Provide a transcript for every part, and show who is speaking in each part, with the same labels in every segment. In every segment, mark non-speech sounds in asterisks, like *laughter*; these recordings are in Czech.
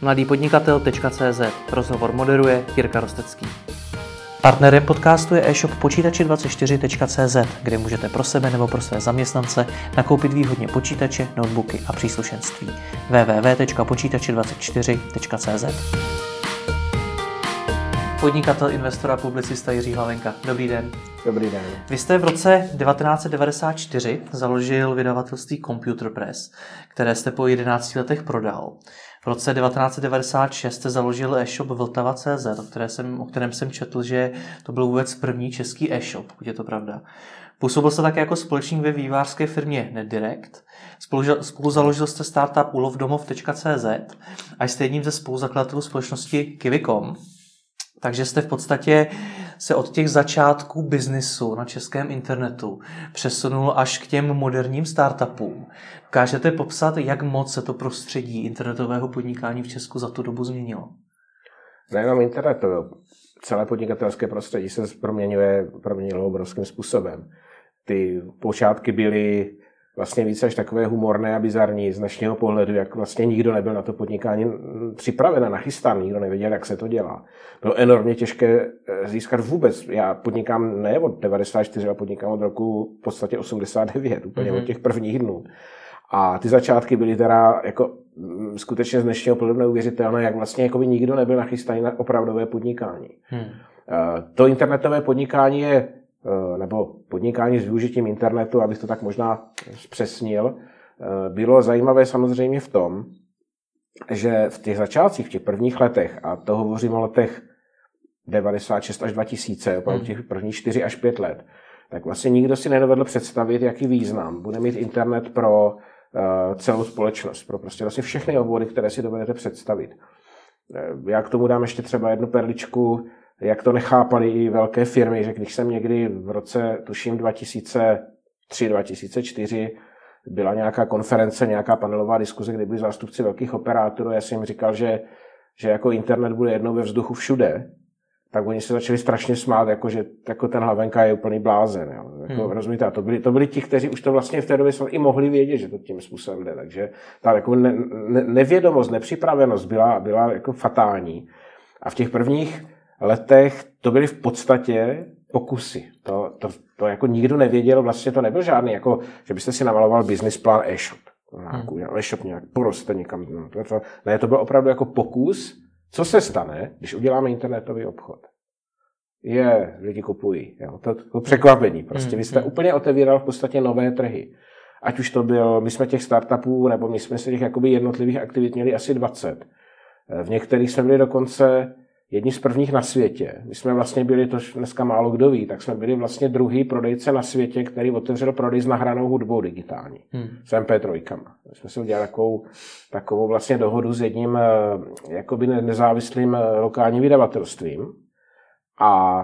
Speaker 1: mladýpodnikatel.cz Rozhovor moderuje Jirka Rostecký. Partnerem podcastu je e-shop počítači24.cz, kde můžete pro sebe nebo pro své zaměstnance nakoupit výhodně počítače, notebooky a příslušenství. www.počítači24.cz Podnikatel, investor a publicista Jiří Hlavenka. Dobrý den.
Speaker 2: Dobrý den.
Speaker 1: Vy jste v roce 1994 založil vydavatelství Computer Press, které jste po 11 letech prodal. V roce 1996 jste založil e-shop Vltava.cz, o, které jsem, o kterém jsem četl, že to byl vůbec první český e-shop, je to pravda. Působil jste také jako společník ve vývářské firmě NetDirect. Spolu, spolu založil jste startup ulovdomov.cz a jste jedním ze spoluzakladatelů společnosti Kivicom. Takže jste v podstatě se od těch začátků biznisu na českém internetu přesunul až k těm moderním startupům. Dokážete popsat, jak moc se to prostředí internetového podnikání v Česku za tu dobu změnilo?
Speaker 2: Nejenom internetového, celé podnikatelské prostředí se proměňuje, proměnilo obrovským způsobem. Ty počátky byly vlastně více až takové humorné a bizarní z dnešního pohledu, jak vlastně nikdo nebyl na to podnikání připraven a nachystán, nikdo nevěděl, jak se to dělá. Bylo enormně těžké eh, získat vůbec. Já podnikám ne od 94, ale podnikám od roku v podstatě 89, úplně mm-hmm. od mhm. těch prvních dnů. A ty začátky byly teda jako mm, skutečně z dnešního pohledu neuvěřitelné, jak vlastně jako by nikdo nebyl nachystaný na opravdové podnikání. Hmm. To internetové podnikání je Eh, nebo podnikání s využitím internetu, abych to tak možná zpřesnil, eh, bylo zajímavé samozřejmě v tom, že v těch začátcích, v těch prvních letech, a to hovořím o letech 96 až 2000, opravdu hmm. těch prvních 4 až 5 let, tak vlastně nikdo si nedovedl představit, jaký význam bude mít internet pro uh, celou společnost, pro prostě vlastně všechny obory, které si dovedete představit. Já k tomu dám ještě třeba jednu perličku jak to nechápali i velké firmy, že když jsem někdy v roce, tuším 2003-2004, byla nějaká konference, nějaká panelová diskuze, kde byli zástupci velkých operátorů, já jsem jim říkal, že, že jako internet bude jednou ve vzduchu všude, tak oni se začali strašně smát, jako že jako ten hlavenka je úplný blázen. Jo. Jako, hmm. Rozumíte? A to byli, to byli ti, kteří už to vlastně v té době i mohli vědět, že to tím způsobem jde. Takže ta jako ne, ne, nevědomost, nepřipravenost byla, byla jako fatální. A v těch prvních letech to byly v podstatě pokusy. To, to, to jako nikdo nevěděl, vlastně to nebyl žádný, jako, že byste si namaloval business plán e-shop. Hmm. E-shop nějak poroste někam. No, to, to, ne, to byl opravdu jako pokus, co se stane, když uděláme internetový obchod. Je, lidi kupují. Jo. To, to překvapení. Prostě vy jste hmm. úplně otevíral v podstatě nové trhy. Ať už to byl, my jsme těch startupů, nebo my jsme se těch jakoby jednotlivých aktivit měli asi 20. V některých jsme byli dokonce jedni z prvních na světě. My jsme vlastně byli, to dneska málo kdo ví, tak jsme byli vlastně druhý prodejce na světě, který otevřel prodej s nahranou hudbou digitální. Hmm. S MP3. My jsme si udělali takovou, takovou vlastně dohodu s jedním eh, jakoby nezávislým eh, lokálním vydavatelstvím. A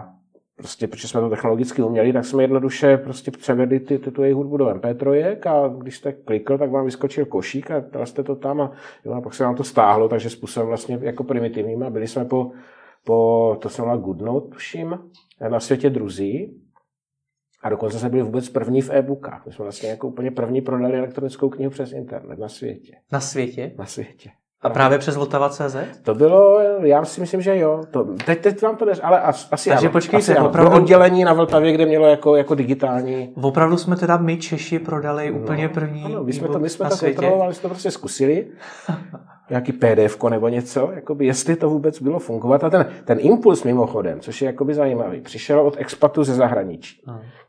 Speaker 2: prostě, protože jsme to technologicky uměli, tak jsme jednoduše prostě převedli ty, ty, tu jejich hudbu do MP3 a když jste klikl, tak vám vyskočil košík a dal jste to tam a, jo, a pak se nám to stáhlo, takže způsobem vlastně jako primitivním a byli jsme po, po to se jmenuje Goodnote, tuším, na světě druzí a dokonce jsme byli vůbec první v e-bookách. My jsme vlastně jako úplně první prodali elektronickou knihu přes internet na světě.
Speaker 1: Na světě?
Speaker 2: Na světě.
Speaker 1: A právě přes Vltava.cz?
Speaker 2: To bylo, já si myslím, že jo. To, teď, teď vám to neř, ale asi
Speaker 1: Takže
Speaker 2: ano,
Speaker 1: počkejte,
Speaker 2: asi
Speaker 1: opravdu...
Speaker 2: Bylo oddělení na Vltavě, kde mělo jako, jako digitální.
Speaker 1: Opravdu jsme teda my Češi prodali no, úplně první
Speaker 2: Ano, my jsme to, my jsme to kontrolovali, jsme to prostě zkusili. *laughs* nějaký PDF nebo něco, jakoby, jestli to vůbec bylo fungovat. A ten, ten impuls mimochodem, což je jakoby zajímavý, přišel od expatů ze zahraničí,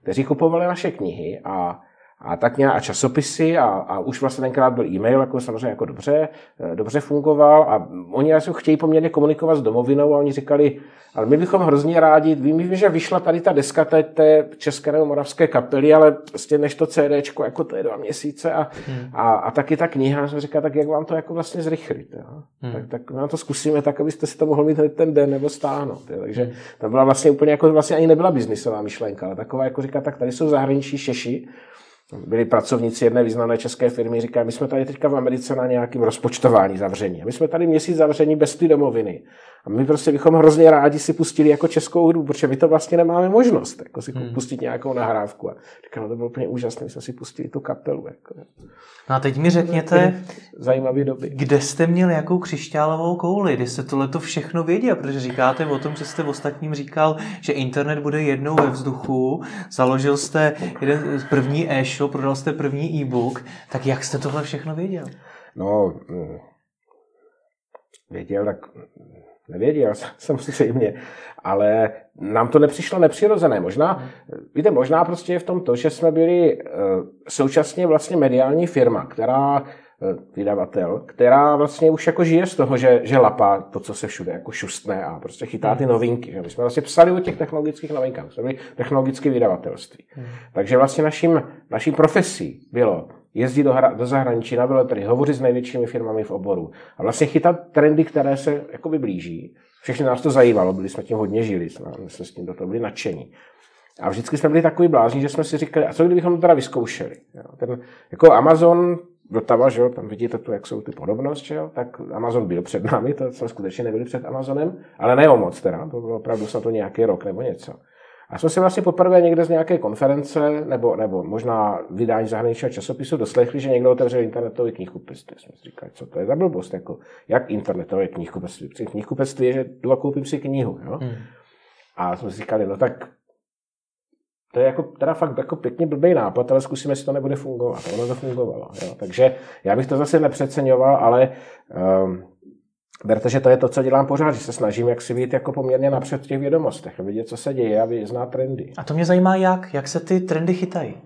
Speaker 2: kteří kupovali naše knihy a a tak nějak a časopisy a, a už vlastně tenkrát byl e-mail, jako samozřejmě jako dobře, eh, dobře fungoval a oni asi chtějí poměrně komunikovat s domovinou a oni říkali, ale my bychom hrozně rádi, vím, že vyšla tady ta deska té, té české nebo moravské kapely, ale prostě než to CDčko, jako to je dva měsíce a, hmm. a, a taky ta kniha, jsem říkal, tak jak vám to jako vlastně zrychlit, jo? Hmm. Tak, tak vám to zkusíme tak, abyste si to mohli mít ten den nebo stáhnout. Jo? Takže hmm. to byla vlastně úplně jako, vlastně ani nebyla biznisová myšlenka, ale taková jako říká, tak tady jsou zahraniční šeši, byli pracovníci jedné významné české firmy, říkají, my jsme tady teďka v Americe na nějakém rozpočtování zavření. My jsme tady měsíc zavření bez ty domoviny. A my prostě bychom hrozně rádi si pustili jako českou hudbu, protože my to vlastně nemáme možnost, jako si hmm. pustit nějakou nahrávku. A říkám, no to bylo úplně úžasné, my jsme si pustili tu kapelu. Jako.
Speaker 1: No a teď mi řekněte,
Speaker 2: zajímavé doby.
Speaker 1: kde jste měl jakou křišťálovou kouli, kdy jste tohle to všechno věděl, protože říkáte o tom, že jste v ostatním říkal, že internet bude jednou ve vzduchu, založil jste jeden první e-shop, prodal jste první e-book, tak jak jste tohle všechno věděl?
Speaker 2: No, hm, věděl, tak nevěděl *laughs* samozřejmě, ale nám to nepřišlo nepřirozené. Možná, hmm. víte, možná prostě je v tom to, že jsme byli uh, současně vlastně mediální firma, která uh, vydavatel, která vlastně už jako žije z toho, že, že lapá to, co se všude jako šustne a prostě chytá ty hmm. novinky. Že? My jsme vlastně psali o těch technologických novinkách, jsme byli technologické vydavatelství. Hmm. Takže vlastně naším, naším profesí bylo jezdit do, hra, do zahraničí na veletrhy, hovořit s největšími firmami v oboru a vlastně chytat trendy, které se jakoby blíží. Všechny nás to zajímalo, byli jsme tím hodně žili, jsme, jsme s tím do toho byli nadšení. A vždycky jsme byli takový blázni, že jsme si říkali, a co kdybychom to teda vyzkoušeli? Ten, jako Amazon, Vltava, že jo, tam vidíte tu, jak jsou ty podobnost, že jo, tak Amazon byl před námi, to jsme skutečně nebyli před Amazonem, ale ne o moc teda, to bylo opravdu snad to nějaký rok nebo něco. A jsme si vlastně poprvé někde z nějaké konference, nebo, nebo možná vydání zahraničního časopisu, doslechli, že někdo otevřel internetový knihkupectví. Jsme si říkali, co to je za blbost, jako, jak internetové knihkupectví. Knihkupectví je, že jdu a koupím si knihu. Jo? Hmm. A jsme si říkali, no tak to je jako, teda fakt jako pěkně blbý nápad, ale zkusíme, jestli to nebude fungovat. A ono to fungovalo. Jo? Takže já bych to zase nepřeceňoval, ale um, Berte, že to je to, co dělám pořád, že se snažím jak si být jako poměrně napřed v těch vědomostech, vidět, co se děje a vyznat trendy.
Speaker 1: A to mě zajímá jak, jak se ty trendy chytají.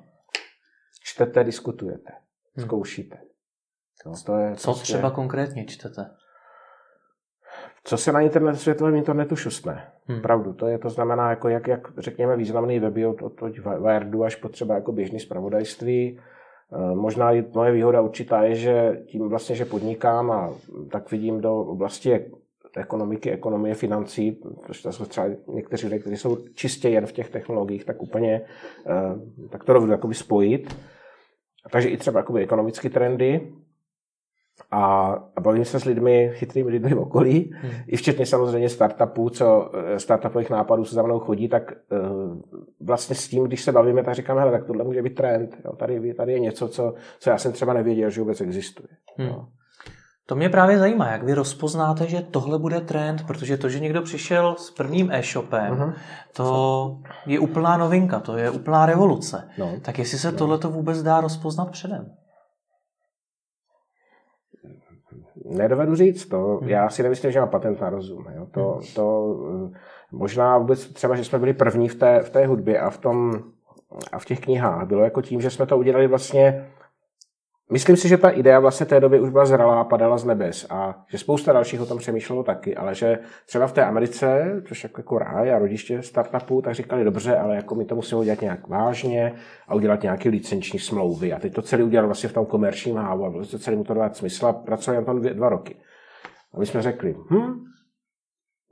Speaker 2: Čtete, diskutujete, hmm. zkoušíte.
Speaker 1: No, to je co prostě... třeba konkrétně čtete?
Speaker 2: Co se na internetu, světovém internetu šustne. Hmm. Pravdu, to je, to znamená, jako jak, jak řekněme, významný weby od, od, od Wiredu až po třeba jako běžný zpravodajství, možná i moje výhoda určitá je, že tím vlastně, že podnikám a tak vidím do oblasti ekonomiky, ekonomie, financí, protože to jsou třeba někteří lidé, kteří jsou čistě jen v těch technologiích, tak úplně eh, tak to jakoby spojit. Takže i třeba ekonomické trendy, a, a bavím se s lidmi, chytrými lidmi v okolí, hmm. i včetně samozřejmě startupů, co eh, startupových nápadů se za mnou chodí, tak uh, vlastně s tím, když se bavíme, tak říkáme, hele, tak tohle může být trend. Jo, tady, tady je něco, co, co já jsem třeba nevěděl, že vůbec existuje. Hmm.
Speaker 1: To mě právě zajímá, jak vy rozpoznáte, že tohle bude trend, protože to, že někdo přišel s prvním e-shopem, uh-huh. to je úplná novinka, to je úplná revoluce. No. Tak jestli se no. tohle to vůbec dá rozpoznat předem?
Speaker 2: Nedovedu říct to. Hmm. Já si nemyslím, že má patent na rozum. Jo. To, hmm. to, eh, možná vůbec třeba, že jsme byli první v té, v té hudbě a v, tom, a v těch knihách. Bylo jako tím, že jsme to udělali vlastně Myslím si, že ta idea vlastně té doby už byla zralá, padala z nebes a že spousta dalších o tom přemýšlelo taky, ale že třeba v té Americe, což jako, jako ráj a rodiště startupů, tak říkali dobře, ale jako my to musíme udělat nějak vážně a udělat nějaké licenční smlouvy. A teď to celé udělal vlastně v tom komerčním hávu a to celé mu to dát smysl a pracovali na tom dvě, dva roky. A my jsme řekli, hm,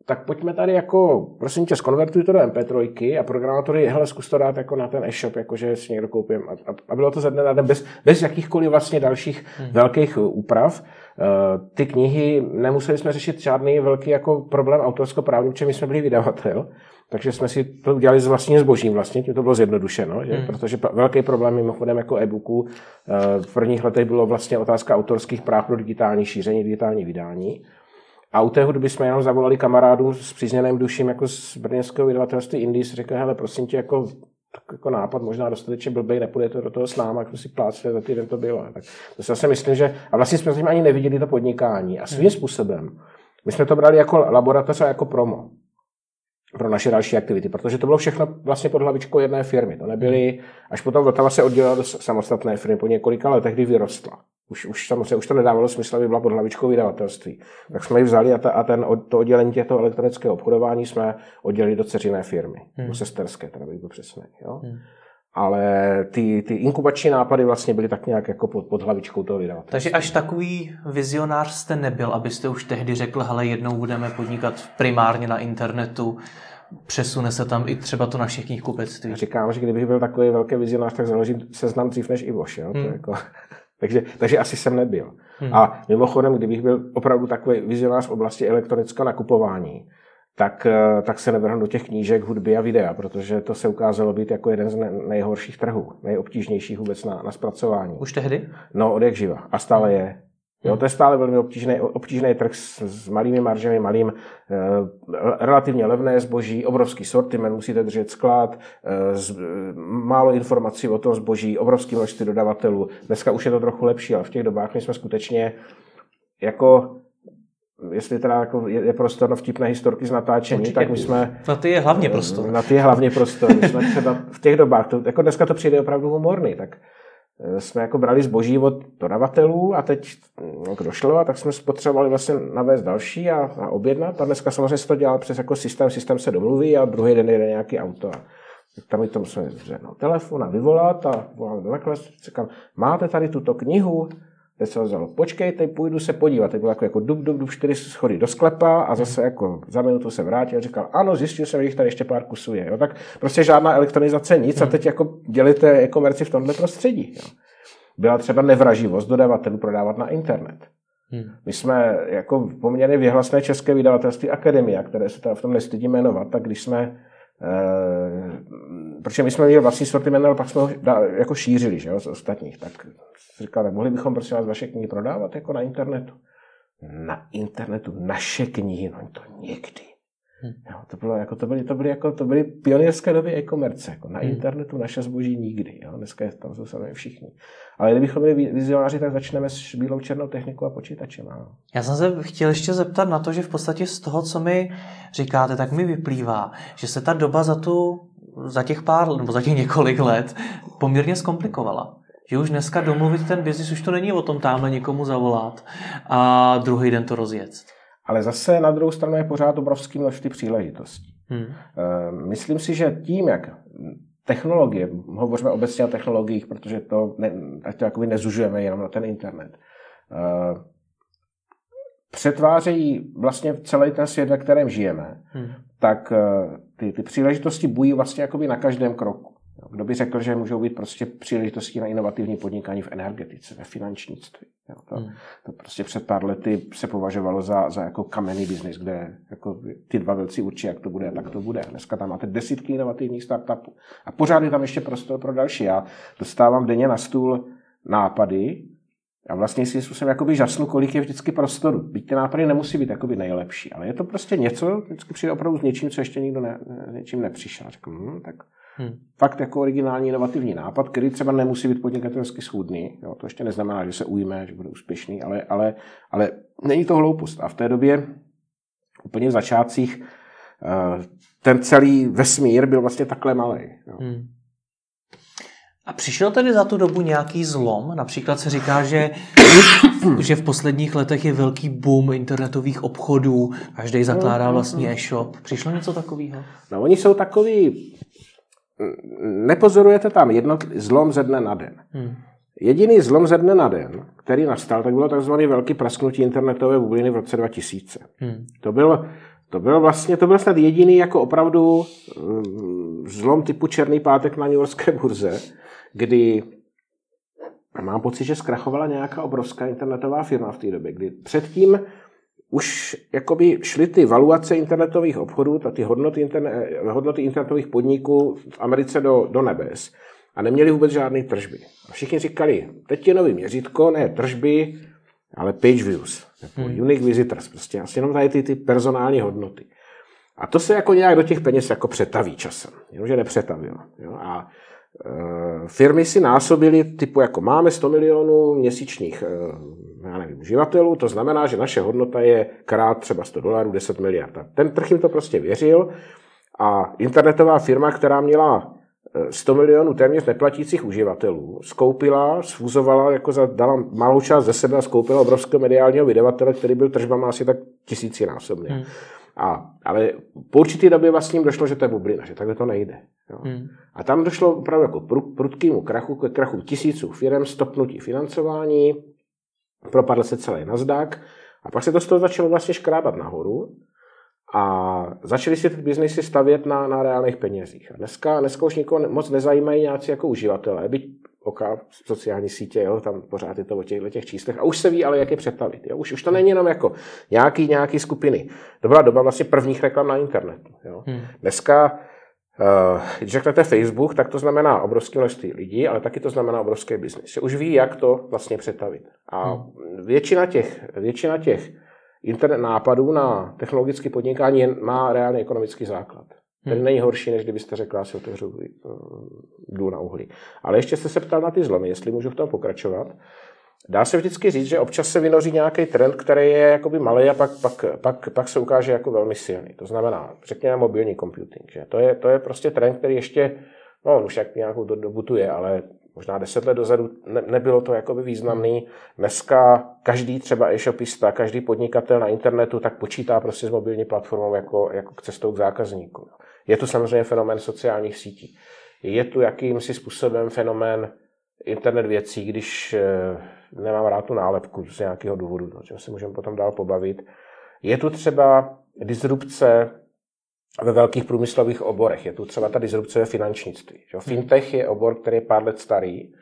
Speaker 2: tak pojďme tady jako, prosím tě, skonvertuj to do MP3 a programátory, hele, zkus to dát jako na ten e-shop, jakože si někdo koupím. A, a, bylo to ze dne na den bez, bez jakýchkoliv vlastně dalších hmm. velkých úprav. Uh, ty knihy, nemuseli jsme řešit žádný velký jako problém autorsko-právní, protože my jsme byli vydavatel, takže jsme si to udělali s vlastním zbožím vlastně, tím to bylo zjednodušeno, že? Hmm. protože velký problém mimochodem jako e-booku uh, v prvních letech bylo vlastně otázka autorských práv pro digitální šíření, digitální vydání. A u té hudby jsme jenom zavolali kamarádu s přízněným duším jako z brněnského vydavatelství Indies, řekl, hele, prosím tě, jako tak jako nápad možná dostatečně blbý, nepůjdete do toho s náma, jak si plácli, za týden to bylo. Tak to si zase myslím, že, a vlastně jsme tím ani neviděli to podnikání. A svým hmm. způsobem, my jsme to brali jako laboratoř a jako promo pro naše další aktivity, protože to bylo všechno vlastně pod hlavičkou jedné firmy. To nebyly, až potom Vltava se oddělila do samostatné firmy po několika letech, kdy vyrostla. Už, už samozřejmě už to nedávalo smysl, aby byla pod hlavičkou vydavatelství. Tak jsme ji vzali a, ta, a ten, to oddělení těchto elektronického obchodování jsme oddělili do ceřiné firmy, hmm. do sesterské, teda bych byl přesný. Jo? Hmm. Ale ty, ty inkubační nápady vlastně byly tak nějak jako pod, pod hlavičkou toho vydavatelství.
Speaker 1: Takže až takový vizionář jste nebyl, abyste už tehdy řekl, hele, jednou budeme podnikat primárně na internetu, přesune se tam i třeba to naše knihkupectví.
Speaker 2: Říkám, že kdybych byl takový velký vizionář, tak založím seznam dřív než Ivoš. Jo? Hmm. To jako, *laughs* takže, takže asi jsem nebyl. Hmm. A mimochodem, kdybych byl opravdu takový vizionář v oblasti elektronického nakupování, tak, eh, tak se nevrhnu do těch knížek, hudby a videa, protože to se ukázalo být jako jeden z nejhorších trhů, nejobtížnější vůbec na, na zpracování.
Speaker 1: Už tehdy?
Speaker 2: No, od jak živa. A stále je. Jo, to je stále velmi obtížný, obtížný trh s, s malými maržemi, malým, e, relativně levné zboží, obrovský sortiment, musíte držet sklad, e, z, e, málo informací o tom zboží, obrovský množství dodavatelů. Dneska už je to trochu lepší, ale v těch dobách my jsme skutečně jako jestli teda jako je, je prostor na vtipné historky z natáčení, Určitě. tak my jsme...
Speaker 1: Na ty je hlavně prostor.
Speaker 2: Na ty je hlavně prostor. My jsme třeba v těch dobách, to, jako dneska to přijde opravdu humorný, tak eh, jsme jako brali zboží od dodavatelů a teď jak došlo, a tak jsme potřebovali vlastně navést další a, a objednat. A dneska samozřejmě se to dělá přes jako systém, systém se domluví a druhý den jede nějaký auto. A tam mi to musíme no, telefon a vyvolat a volám do nakladatelství, říkám, máte tady tuto knihu, Teď se vzalo, počkejte, půjdu se podívat. Teď bylo jako, jako dub, dub, dub, čtyři schody do sklepa a zase jako za minutu se vrátil a říkal, ano, zjistil jsem, že jich tady ještě pár kusů je. Jo? Tak prostě žádná elektronizace, nic a teď jako dělíte e-komerci v tomhle prostředí. Jo? Byla třeba nevraživost dodavatelů prodávat na internet. Hmm. My jsme jako poměrně vyhlasné české vydavatelství Akademia, které se v tom nestydí jmenovat, tak když jsme Eh, protože my jsme měli vlastní sortiment, ale pak jsme ho jako šířili že jo, z ostatních. Tak říkal, mohli bychom prostě vás vaše knihy prodávat jako na internetu. Na internetu naše knihy, no to někdy. Hmm. Jo, to, bylo jako, to, byly, to, byly jako, to byly pionýrské doby e-commerce. Jako na hmm. internetu naše zboží nikdy. Jo. Dneska je, tam jsou sami všichni. Ale kdybychom byli vizionáři, tak začneme s bílou černou technikou a počítačem. Ano.
Speaker 1: Já jsem se chtěl ještě zeptat na to, že v podstatě z toho, co mi říkáte, tak mi vyplývá, že se ta doba za, tu, za těch pár, nebo za těch několik let poměrně zkomplikovala že už dneska domluvit ten biznis, už to není o tom tamhle někomu zavolat a druhý den to rozjet.
Speaker 2: Ale zase na druhou stranu je pořád obrovský množství příležitostí. Hmm. Eh, myslím si, že tím, jak technologie, hovoříme obecně o technologiích, protože to, ne, ať to jakoby nezužujeme jenom na ten internet, eh, přetvářejí vlastně celý ten svět, ve kterém žijeme, hmm. Tak eh, ty, ty příležitosti bují vlastně jakoby na každém kroku. Kdo by řekl, že můžou být prostě příležitosti na inovativní podnikání v energetice, ve finančnictví. Jo, to, hmm. to prostě před pár lety se považovalo za, za jako kamenný biznis, kde jako ty dva velcí určí, jak to bude, tak to bude. Dneska tam máte desítky inovativních startupů. A pořád je tam ještě prostor pro další. Já dostávám denně na stůl nápady, a vlastně si způsobem jakoby žasnu, kolik je vždycky prostoru. Byť ty nápady nemusí být jakoby nejlepší, ale je to prostě něco, vždycky přijde opravdu s něčím, co ještě nikdo ne, něčím nepřišel. Řekl, hm, tak Hmm. Fakt jako originální inovativní nápad, který třeba nemusí být podnikatelsky schůdný. Jo, to ještě neznamená, že se ujme, že bude úspěšný, ale, ale, ale není to hloupost. A v té době, úplně v začátcích, eh, ten celý vesmír byl vlastně takhle malý. Jo. Hmm.
Speaker 1: A přišel tedy za tu dobu nějaký zlom? Například se říká, že, *coughs* že v posledních letech je velký boom internetových obchodů, každý zakládá hmm. e-shop. Přišlo něco takového?
Speaker 2: No oni jsou takový nepozorujete tam jednotl- zlom ze dne na den. Hmm. Jediný zlom ze dne na den, který nastal, tak bylo takzvaný velký prasknutí internetové bubliny v roce 2000. Hmm. To byl to byl vlastně, to byl snad jediný jako opravdu mm, zlom typu Černý pátek na New Yorkské burze, kdy mám pocit, že zkrachovala nějaká obrovská internetová firma v té době, kdy předtím už jakoby šly ty valuace internetových obchodů, ty hodnoty, interne, hodnoty internetových podniků v Americe do, do nebes a neměli vůbec žádné tržby. A všichni říkali, teď je nový měřítko, ne tržby, ale page views, jako hmm. unique visitors, prostě asi jenom tady ty, ty personální hodnoty. A to se jako nějak do těch peněz jako přetaví časem, jenomže nepřetavilo. Jo? A firmy si násobily typu jako máme 100 milionů měsíčních e, já nevím, uživatelů, to znamená, že naše hodnota je krát třeba 100 dolarů, 10 miliard. A ten trh jim to prostě věřil a internetová firma, která měla 100 eh, milionů téměř neplatících uživatelů, skoupila, sfuzovala, jako za, dala malou část ze sebe a skoupila obrovského mediálního vydavatele, který byl tržbama asi tak tisícinásobný. Hmm. A, ale po určitý době vlastně jim došlo, že to je bublina, že takhle to nejde. Jo. Hmm. A tam došlo opravdu jako prudkému krachu, ke krachu tisíců firm, stopnutí financování, propadl se celý Nasdaq a pak se to z toho začalo vlastně škrábat nahoru A začali si ty biznesy stavět na, na reálných penězích. A dneska, dneska už nikoho moc nezajímají nějací jako uživatelé, byť oka, sociální sítě, jo, tam pořád je to o těchto těch číslech. A už se ví, ale jak je přetavit. Jo. Už, už to není jenom jako nějaký, nějaký skupiny. To byla doba vlastně prvních reklam na internetu. Jo. Hmm. Dneska Uh, když řeknete Facebook, tak to znamená obrovské množství lidí, ale taky to znamená obrovský biznis. Už ví, jak to vlastně přetavit. A hmm. většina těch, většina těch internet nápadů na technologické podnikání má reálný ekonomický základ. Ten hmm. než kdybyste řekla, si otevřu uh, důl na uhlí. Ale ještě jste se ptal na ty zlomy, jestli můžu v tom pokračovat. Dá se vždycky říct, že občas se vynoří nějaký trend, který je jakoby malý a pak, pak, pak, pak se ukáže jako velmi silný. To znamená, řekněme mobilní computing. Že? To, je, to je prostě trend, který ještě, no už jak nějakou dobu tu je, ale možná deset let dozadu ne, nebylo to jakoby významný. Dneska každý třeba e-shopista, každý podnikatel na internetu tak počítá prostě s mobilní platformou jako, jako k cestou k zákazníku. Je tu samozřejmě fenomén sociálních sítí. Je tu jakýmsi způsobem fenomén internet věcí, když eh, nemám rád tu nálepku z nějakého důvodu, o čem se můžeme potom dál pobavit. Je tu třeba disrupce ve velkých průmyslových oborech. Je tu třeba ta disrupce ve finančnictví. Fintech je obor, který je pár let starý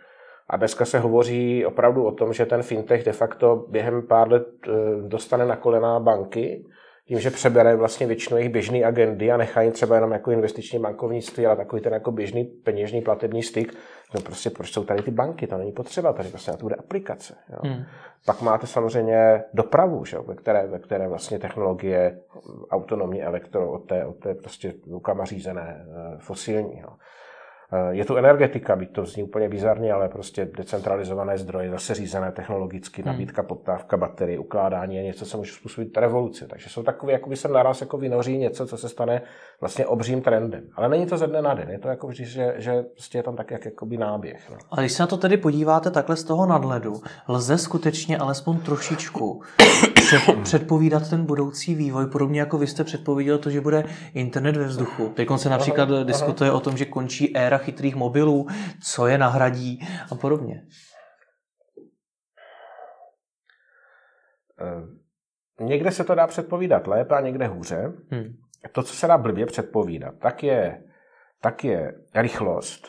Speaker 2: a dneska se hovoří opravdu o tom, že ten fintech de facto během pár let eh, dostane na kolena banky tím, že přebere vlastně většinu jejich běžné agendy a nechají třeba jenom jako investiční bankovnictví, ale takový ten jako běžný peněžní platební styk, no prostě proč jsou tady ty banky, to není potřeba, tady prostě na to bude aplikace. Jo. Hmm. Pak máte samozřejmě dopravu, že, ve, které, ve které vlastně technologie autonomní elektro od té, od té prostě rukama řízené eh, fosilní. Jo. Eh, je tu energetika, byť to zní úplně bizarně, ale prostě decentralizované zdroje, zase řízené technologicky, hmm. nabídka, poptávka, baterie, ukládání je něco, co může způsobit revoluci. Takže jsou takové, jako by se naraz jako vynoří něco, co se stane vlastně obřím trendem. Ale není to ze dne na den, je to jako vždy, že, že prostě je tam tak jak jakoby náběh. No.
Speaker 1: A když se na to tedy podíváte takhle z toho nadhledu, lze skutečně alespoň trošičku *laughs* předpovídat ten budoucí vývoj, podobně jako vy jste předpověděl to, že bude internet ve vzduchu. Teď se například aha, diskutuje aha. o tom, že končí éra chytrých mobilů, co je nahradí a podobně.
Speaker 2: Eh, někde se to dá předpovídat lépe a někde hůře. Hmm. To, co se dá blbě předpovídat, tak je, tak je rychlost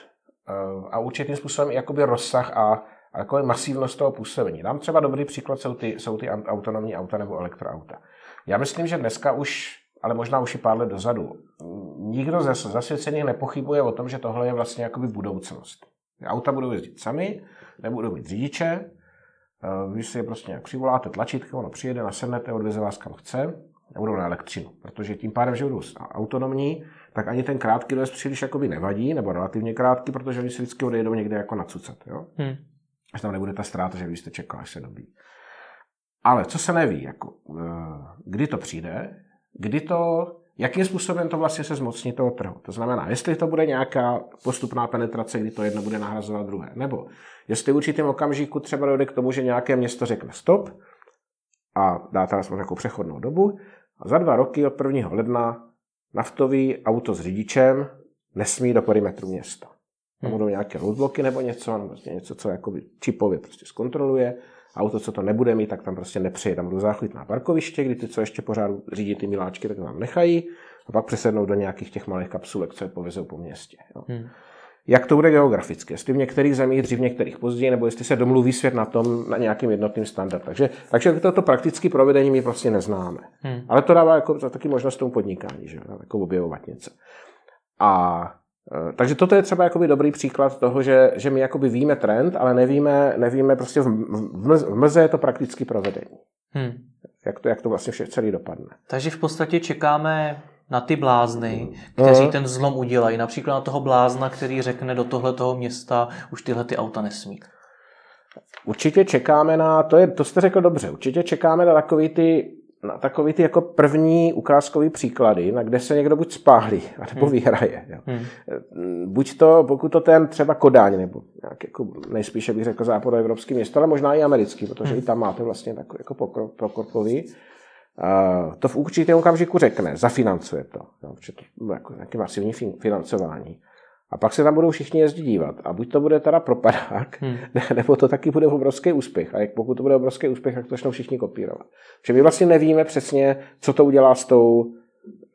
Speaker 2: eh, a určitým způsobem jakoby rozsah a, a jako masivnost toho působení. Dám třeba dobrý příklad, jsou ty, jsou ty autonomní auta nebo elektroauta. Já myslím, že dneska už ale možná už i pár let dozadu. Nikdo ze zasvěcených nepochybuje o tom, že tohle je vlastně jakoby budoucnost. Auta budou jezdit sami, nebudou mít řidiče, eh, vy si je prostě nějak přivoláte tlačítko, ono přijede, nasednete, odveze vás kam chce a budou na elektřinu. Protože tím pádem, že budou autonomní, tak ani ten krátký dojezd příliš jakoby nevadí, nebo relativně krátký, protože oni si vždycky odejdou někde jako nacucat. Jo? Hmm. Až tam nebude ta ztráta, že vy jste čekal, až se dobí. Ale co se neví, jako, eh, kdy to přijde, kdy to, jakým způsobem to vlastně se zmocní toho trhu. To znamená, jestli to bude nějaká postupná penetrace, kdy to jedno bude nahrazovat druhé, nebo jestli v určitém okamžiku třeba dojde k tomu, že nějaké město řekne stop a dá tam aspoň takovou přechodnou dobu a za dva roky od 1. ledna naftový auto s řidičem nesmí do perimetru města. Hmm. budou nějaké roadblocky nebo něco, nebo něco, co jakoby čipově prostě zkontroluje auto, co to nebude mít, tak tam prostě nepřijde. Tam budou záchytná parkoviště, kdy ty, co ještě pořád řídí ty miláčky, tak tam nechají a pak přesednou do nějakých těch malých kapsulek, co je povezou po městě. Jo. Hmm. Jak to bude geograficky? Jestli v některých zemích dřív, v některých později, nebo jestli se domluví svět na tom, na nějakým jednotným standard. Takže, takže toto praktické provedení my prostě neznáme. Hmm. Ale to dává jako taky možnost tomu podnikání, že? jako objevovat něco. A takže toto je třeba jakoby dobrý příklad toho, že, že my jakoby víme trend, ale nevíme, nevíme prostě v, v, v mlze je to prakticky provedení. Hmm. Jak, to, jak to vlastně vše celý dopadne.
Speaker 1: Takže v podstatě čekáme na ty blázny, kteří hmm. ten zlom udělají. Například na toho blázna, který řekne do tohletoho města už tyhle ty auta nesmí.
Speaker 2: Určitě čekáme na, to, je, to jste řekl dobře, určitě čekáme na takový ty na takový ty jako první ukázkový příklady, na kde se někdo buď spálí, *laughs* nebo hmm. vyhraje. Jo. Hmm. Buď to, pokud to ten třeba Kodáň, nebo nějak jako nejspíše bych řekl západoevropský město, ale možná i americký, protože hmm. i tam máte vlastně takový jako pokorkový. Uh, to v určitém okamžiku řekne, zafinancuje to, jo, to jako nějaké masivní financování. A pak se tam budou všichni jezdit dívat. A buď to bude teda propadák, hmm. *laughs* nebo to taky bude obrovský úspěch. A jak pokud to bude obrovský úspěch, tak to začnou všichni kopírovat. Že my vlastně nevíme přesně, co to udělá s tou,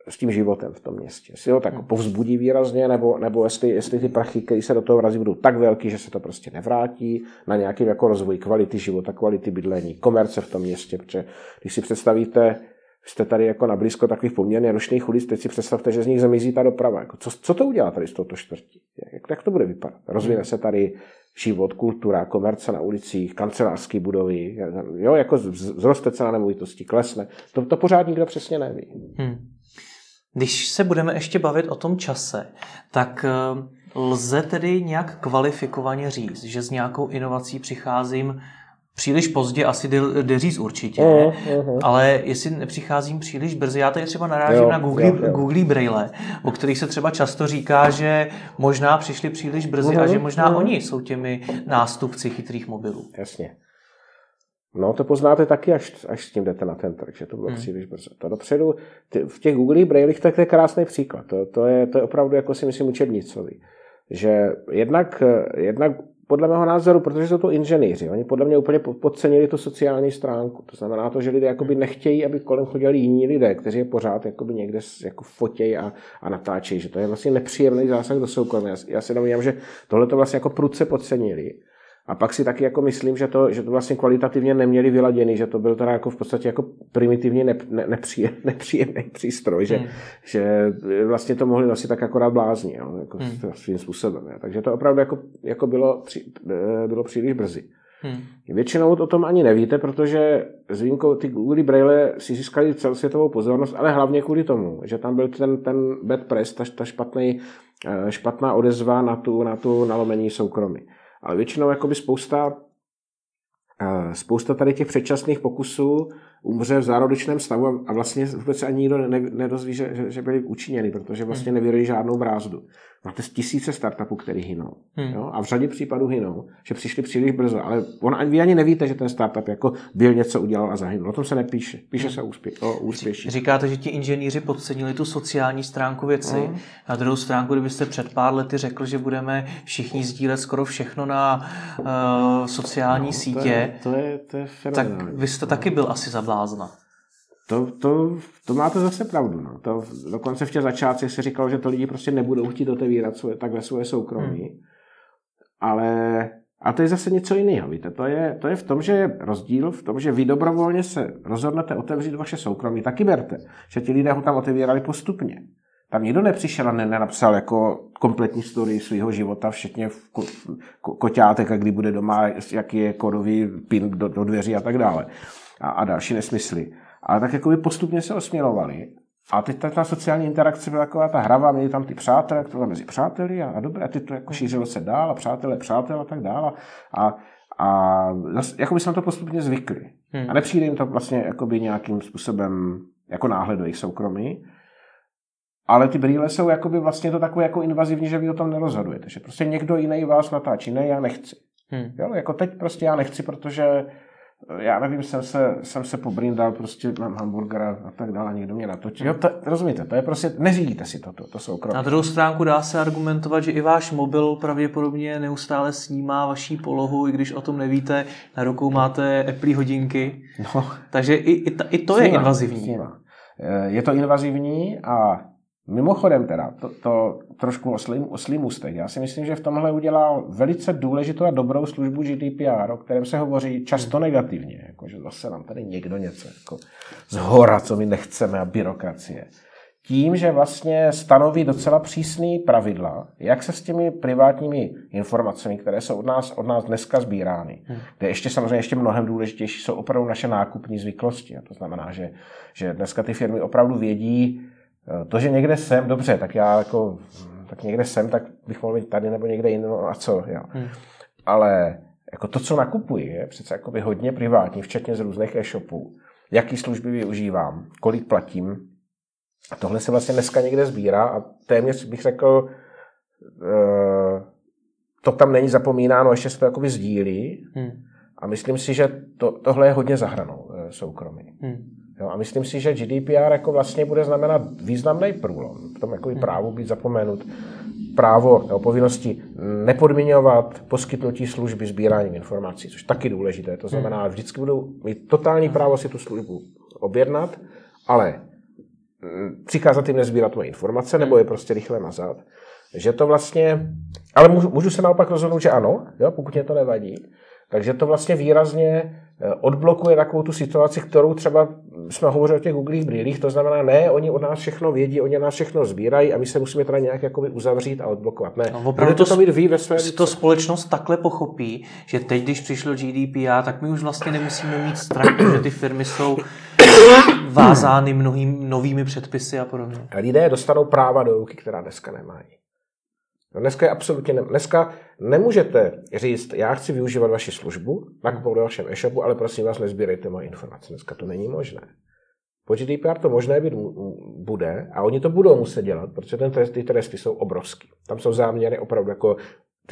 Speaker 2: s tím životem v tom městě. Jestli ho tak hmm. povzbudí výrazně, nebo, nebo jestli, jestli ty prachy, které se do toho vrazí, budou tak velký, že se to prostě nevrátí na nějaký jako rozvoj kvality života, kvality bydlení, komerce v tom městě. Protože když si představíte, jste tady jako na blízko takových poměrně rušných ulic, teď si představte, že z nich zemizí ta doprava. Jako co, co to udělá tady z tohoto čtvrtí? Jak, jak to bude vypadat? Rozvine se tady život, kultura, komerce na ulicích, kancelářské budovy, jo, jako zroste cena nemovitostí, klesne. To, to pořád nikdo přesně neví. Hmm.
Speaker 1: Když se budeme ještě bavit o tom čase, tak eh, lze tedy nějak kvalifikovaně říct, že s nějakou inovací přicházím příliš pozdě, asi jde, jde říct určitě, uh, uh, ale jestli nepřicházím příliš brzy, já tady třeba narážím jo, na Google, jo, jo. Google Braille, o kterých se třeba často říká, že možná přišli příliš brzy uh, a že možná uh. oni jsou těmi nástupci chytrých mobilů.
Speaker 2: Jasně. No, to poznáte taky, až, až s tím jdete na ten trh, že to bylo hmm. příliš brzo. To dopředu, ty, v těch Google Brailech, tak to je krásný příklad. To, to, je, to je opravdu, jako si myslím, učebnicový. Že jednak, jednak podle mého názoru, protože jsou to inženýři, oni podle mě úplně podcenili tu sociální stránku. To znamená to, že lidé jakoby nechtějí, aby kolem chodili jiní lidé, kteří je pořád jakoby někde jako fotějí a, a natáčejí. Že to je vlastně nepříjemný zásah do soukromí. Já, já si domnívám, že tohle to vlastně jako prudce podcenili. A pak si taky jako myslím, že to, že to vlastně kvalitativně neměli vyladěný, že to byl teda jako v podstatě jako primitivně ne, ne, nepříjem, *laughs* nepříjemný přístroj, že, hmm. že vlastně to mohli nosit tak akorát blázni, jo, jako hmm. svým způsobem. Jo. Takže to opravdu jako, jako bylo, při, eh, bylo příliš brzy. Hmm. Většinou o tom ani nevíte, protože s výjimkou ty Google Braille si získali celosvětovou pozornost, ale hlavně kvůli tomu, že tam byl ten, ten bad press, ta, ta špatný, eh, špatná odezva na tu, na tu nalomení soukromí. Ale většinou jakoby spousta, eh, spousta tady těch předčasných pokusů umře v zárodečném stavu a vlastně vůbec se ani nikdo nedozví, že, že byli učiněni, protože vlastně hmm. nevyrojí žádnou brázdu. Máte tisíce startupů, který hynou. Hmm. Jo? A v řadě případů hynou, že přišli příliš brzo. Ale on, vy ani nevíte, že ten startup jako byl něco udělal a zahynul. O tom se nepíše. Píše hmm. se úspěch, o úspěší.
Speaker 1: Říkáte, že ti inženýři podcenili tu sociální stránku věci. Hmm. Na druhou stránku, kdybyste před pár lety řekl, že budeme všichni sdílet skoro všechno na uh, sociální no, sítě,
Speaker 2: to je, to je, to je
Speaker 1: tak vy jste no. taky byl asi zablázna.
Speaker 2: To, to, to máte zase pravdu. No. To, dokonce v těch začátcích se říkalo, že to lidi prostě nebudou chtít otevírat svoje, takhle svoje soukromí. Hmm. Ale a to je zase něco jiného. Víte? To, je, to je v tom, že je rozdíl v tom, že vy dobrovolně se rozhodnete otevřít vaše soukromí. Taky berte, že ti lidé ho tam otevírali postupně. Tam nikdo nepřišel a nenapsal jako kompletní story svého života, včetně ko, ko, koťátek a kdy bude doma, jaký je kodový pin do, do dveří a tak dále. A, a další nesmysly ale tak jako by postupně se osmělovali. A teď ta, ta sociální interakce byla taková ta hrava, měli tam ty přátelé, to mezi přáteli a, a dobré, a teď to jako šířilo se dál a přátelé, přátel a tak dále. A, a jako by se na to postupně zvykli. Hmm. A nepřijde jim to vlastně jakoby nějakým způsobem jako náhle do jejich soukromí. Ale ty brýle jsou jakoby vlastně to takové jako invazivní, že vy o tom nerozhodujete. Že prostě někdo jiný vás natáčí. Ne, já nechci. Hmm. Jo, jako teď prostě já nechci, protože já nevím, jsem se, jsem se pobrindal, prostě mám hamburgera a tak dále, někdo mě natočil. Jo, to, rozumíte, to je prostě, neřídíte si toto, to jsou kroky.
Speaker 1: Na druhou stránku dá se argumentovat, že i váš mobil pravděpodobně neustále snímá vaší polohu, i když o tom nevíte, na rukou máte Apple hodinky, no. takže i, i, ta, i to snímá, je invazivní. Snímá.
Speaker 2: Je to invazivní a Mimochodem teda, to, to trošku oslým, oslým ústek. Já si myslím, že v tomhle udělal velice důležitou a dobrou službu GDPR, o kterém se hovoří často negativně, jako že zase nám tady někdo něco jako z hora, co my nechceme a byrokracie. Tím, že vlastně stanoví docela přísný pravidla, jak se s těmi privátními informacemi, které jsou od nás, od nás dneska sbírány, hmm. kde ještě samozřejmě ještě mnohem důležitější jsou opravdu naše nákupní zvyklosti. A to znamená, že, že dneska ty firmy opravdu vědí, to, že někde jsem, dobře, tak já jako, tak někde jsem, tak bych mohl být tady nebo někde jinde, no a co, jo. Hmm. Ale jako to, co nakupuji, je přece jakoby hodně privátní, včetně z různých e-shopů. Jaký služby využívám, kolik platím. A tohle se vlastně dneska někde sbírá a téměř bych řekl, eh, to tam není zapomínáno, ještě se to jakoby sdílí. Hmm. A myslím si, že to, tohle je hodně zahranou eh, soukromí. Hmm. Jo, a myslím si, že GDPR jako vlastně bude znamenat významný průlom v tom jako právu být zapomenut, právo nebo povinnosti nepodmiňovat poskytnutí služby sbíráním informací, což taky důležité. To znamená, hmm. vždycky budou mít totální právo si tu službu objednat, ale mm, přikázat jim nezbírat moje informace, nebo je prostě rychle mazat. Že to vlastně, ale můžu, můžu se naopak rozhodnout, že ano, jo, pokud mě to nevadí. Takže to vlastně výrazně Eh, odblokuje takovou tu situaci, kterou třeba jsme hovořili o těch googlých brýlích, to znamená, ne, oni od nás všechno vědí, oni nás všechno sbírají a my se musíme teda nějak jakoby uzavřít a odblokovat. Ne,
Speaker 1: no, opravdu to, to mít vy ve své to společnost takhle pochopí, že teď, když přišlo GDPR, tak my už vlastně nemusíme mít strach, že ty firmy jsou vázány mnohým novými předpisy a podobně.
Speaker 2: A lidé dostanou práva do ruky, která dneska nemají. No dneska je absolutně ne, dneska nemůžete říct, já chci využívat vaši službu, nakupovat do vašem e-shopu, ale prosím vás, nezbírejte moje informace. Dneska to není možné. Po GDPR to možné být bude a oni to budou muset dělat, protože ten trest, ty tresty jsou obrovský. Tam jsou záměry opravdu jako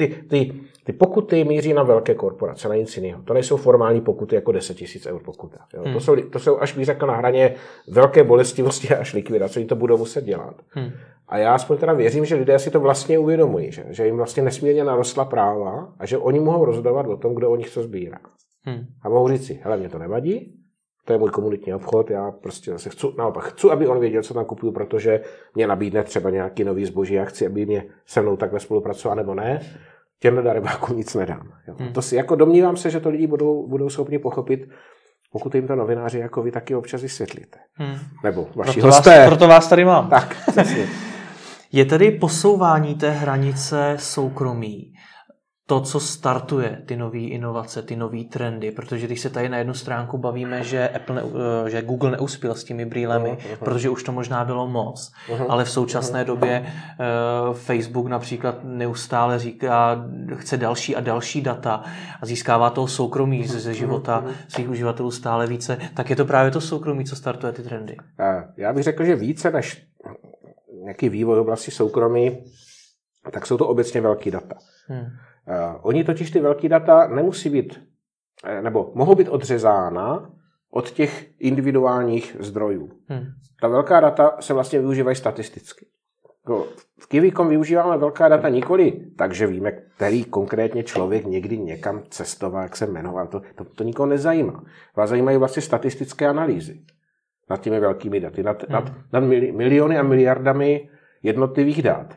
Speaker 2: ty, ty, ty pokuty míří na velké korporace, na nic jiného. To nejsou formální pokuty jako 10 000 eur pokuta. Jo? Hmm. To, jsou, to jsou, až bych řekl, na hraně velké bolestivosti až likvidace. Oni to budou muset dělat. Hmm. A já aspoň teda věřím, že lidé si to vlastně uvědomují, že, že jim vlastně nesmírně narostla práva a že oni mohou rozhodovat o tom, kdo o nich co sbírá. Hmm. A mohou říct si, hele, mě to nevadí, to je můj komunitní obchod, já prostě zase chci, naopak chci, aby on věděl, co tam kupuju, protože mě nabídne třeba nějaký nový zboží, já chci, aby mě se mnou takhle spolupracoval, nebo ne. Těmhle darebákům nic nedám. Jo. Hmm. To si, jako domnívám se, že to lidi budou, budou schopni pochopit, pokud jim to novináři jako vy taky občas vysvětlíte. Hmm. Nebo vaši proto hosté.
Speaker 1: Vás, proto vás tady mám.
Speaker 2: Tak, *laughs*
Speaker 1: Je tedy posouvání té hranice soukromí to, co startuje ty nové inovace, ty nové trendy, protože když se tady na jednu stránku bavíme, že, Apple ne, eh, že Google neuspěl s těmi brýlemi, uh-huh. protože už to možná bylo moc, uh-huh. ale v současné uh-huh. době uh, Facebook například neustále říká, chce další a další data a získává toho soukromí uh-huh. ze života uh-huh. svých uživatelů stále více, tak je to právě to soukromí, co startuje ty trendy.
Speaker 2: Já bych řekl, že více než nějaký vývoj v oblasti soukromí, tak jsou to obecně velký data. Hmm. Uh, oni totiž ty velký data nemusí být, eh, nebo mohou být odřezána od těch individuálních zdrojů. Hmm. Ta velká data se vlastně využívají statisticky. Jako v Kivikom využíváme velká data nikoli, takže víme, který konkrétně člověk někdy někam cestoval, jak se jmenoval. To, to, to nikoho nezajímá. Vás zajímají vlastně statistické analýzy nad těmi velkými daty, nad, hmm. nad, nad miliony a miliardami jednotlivých dat.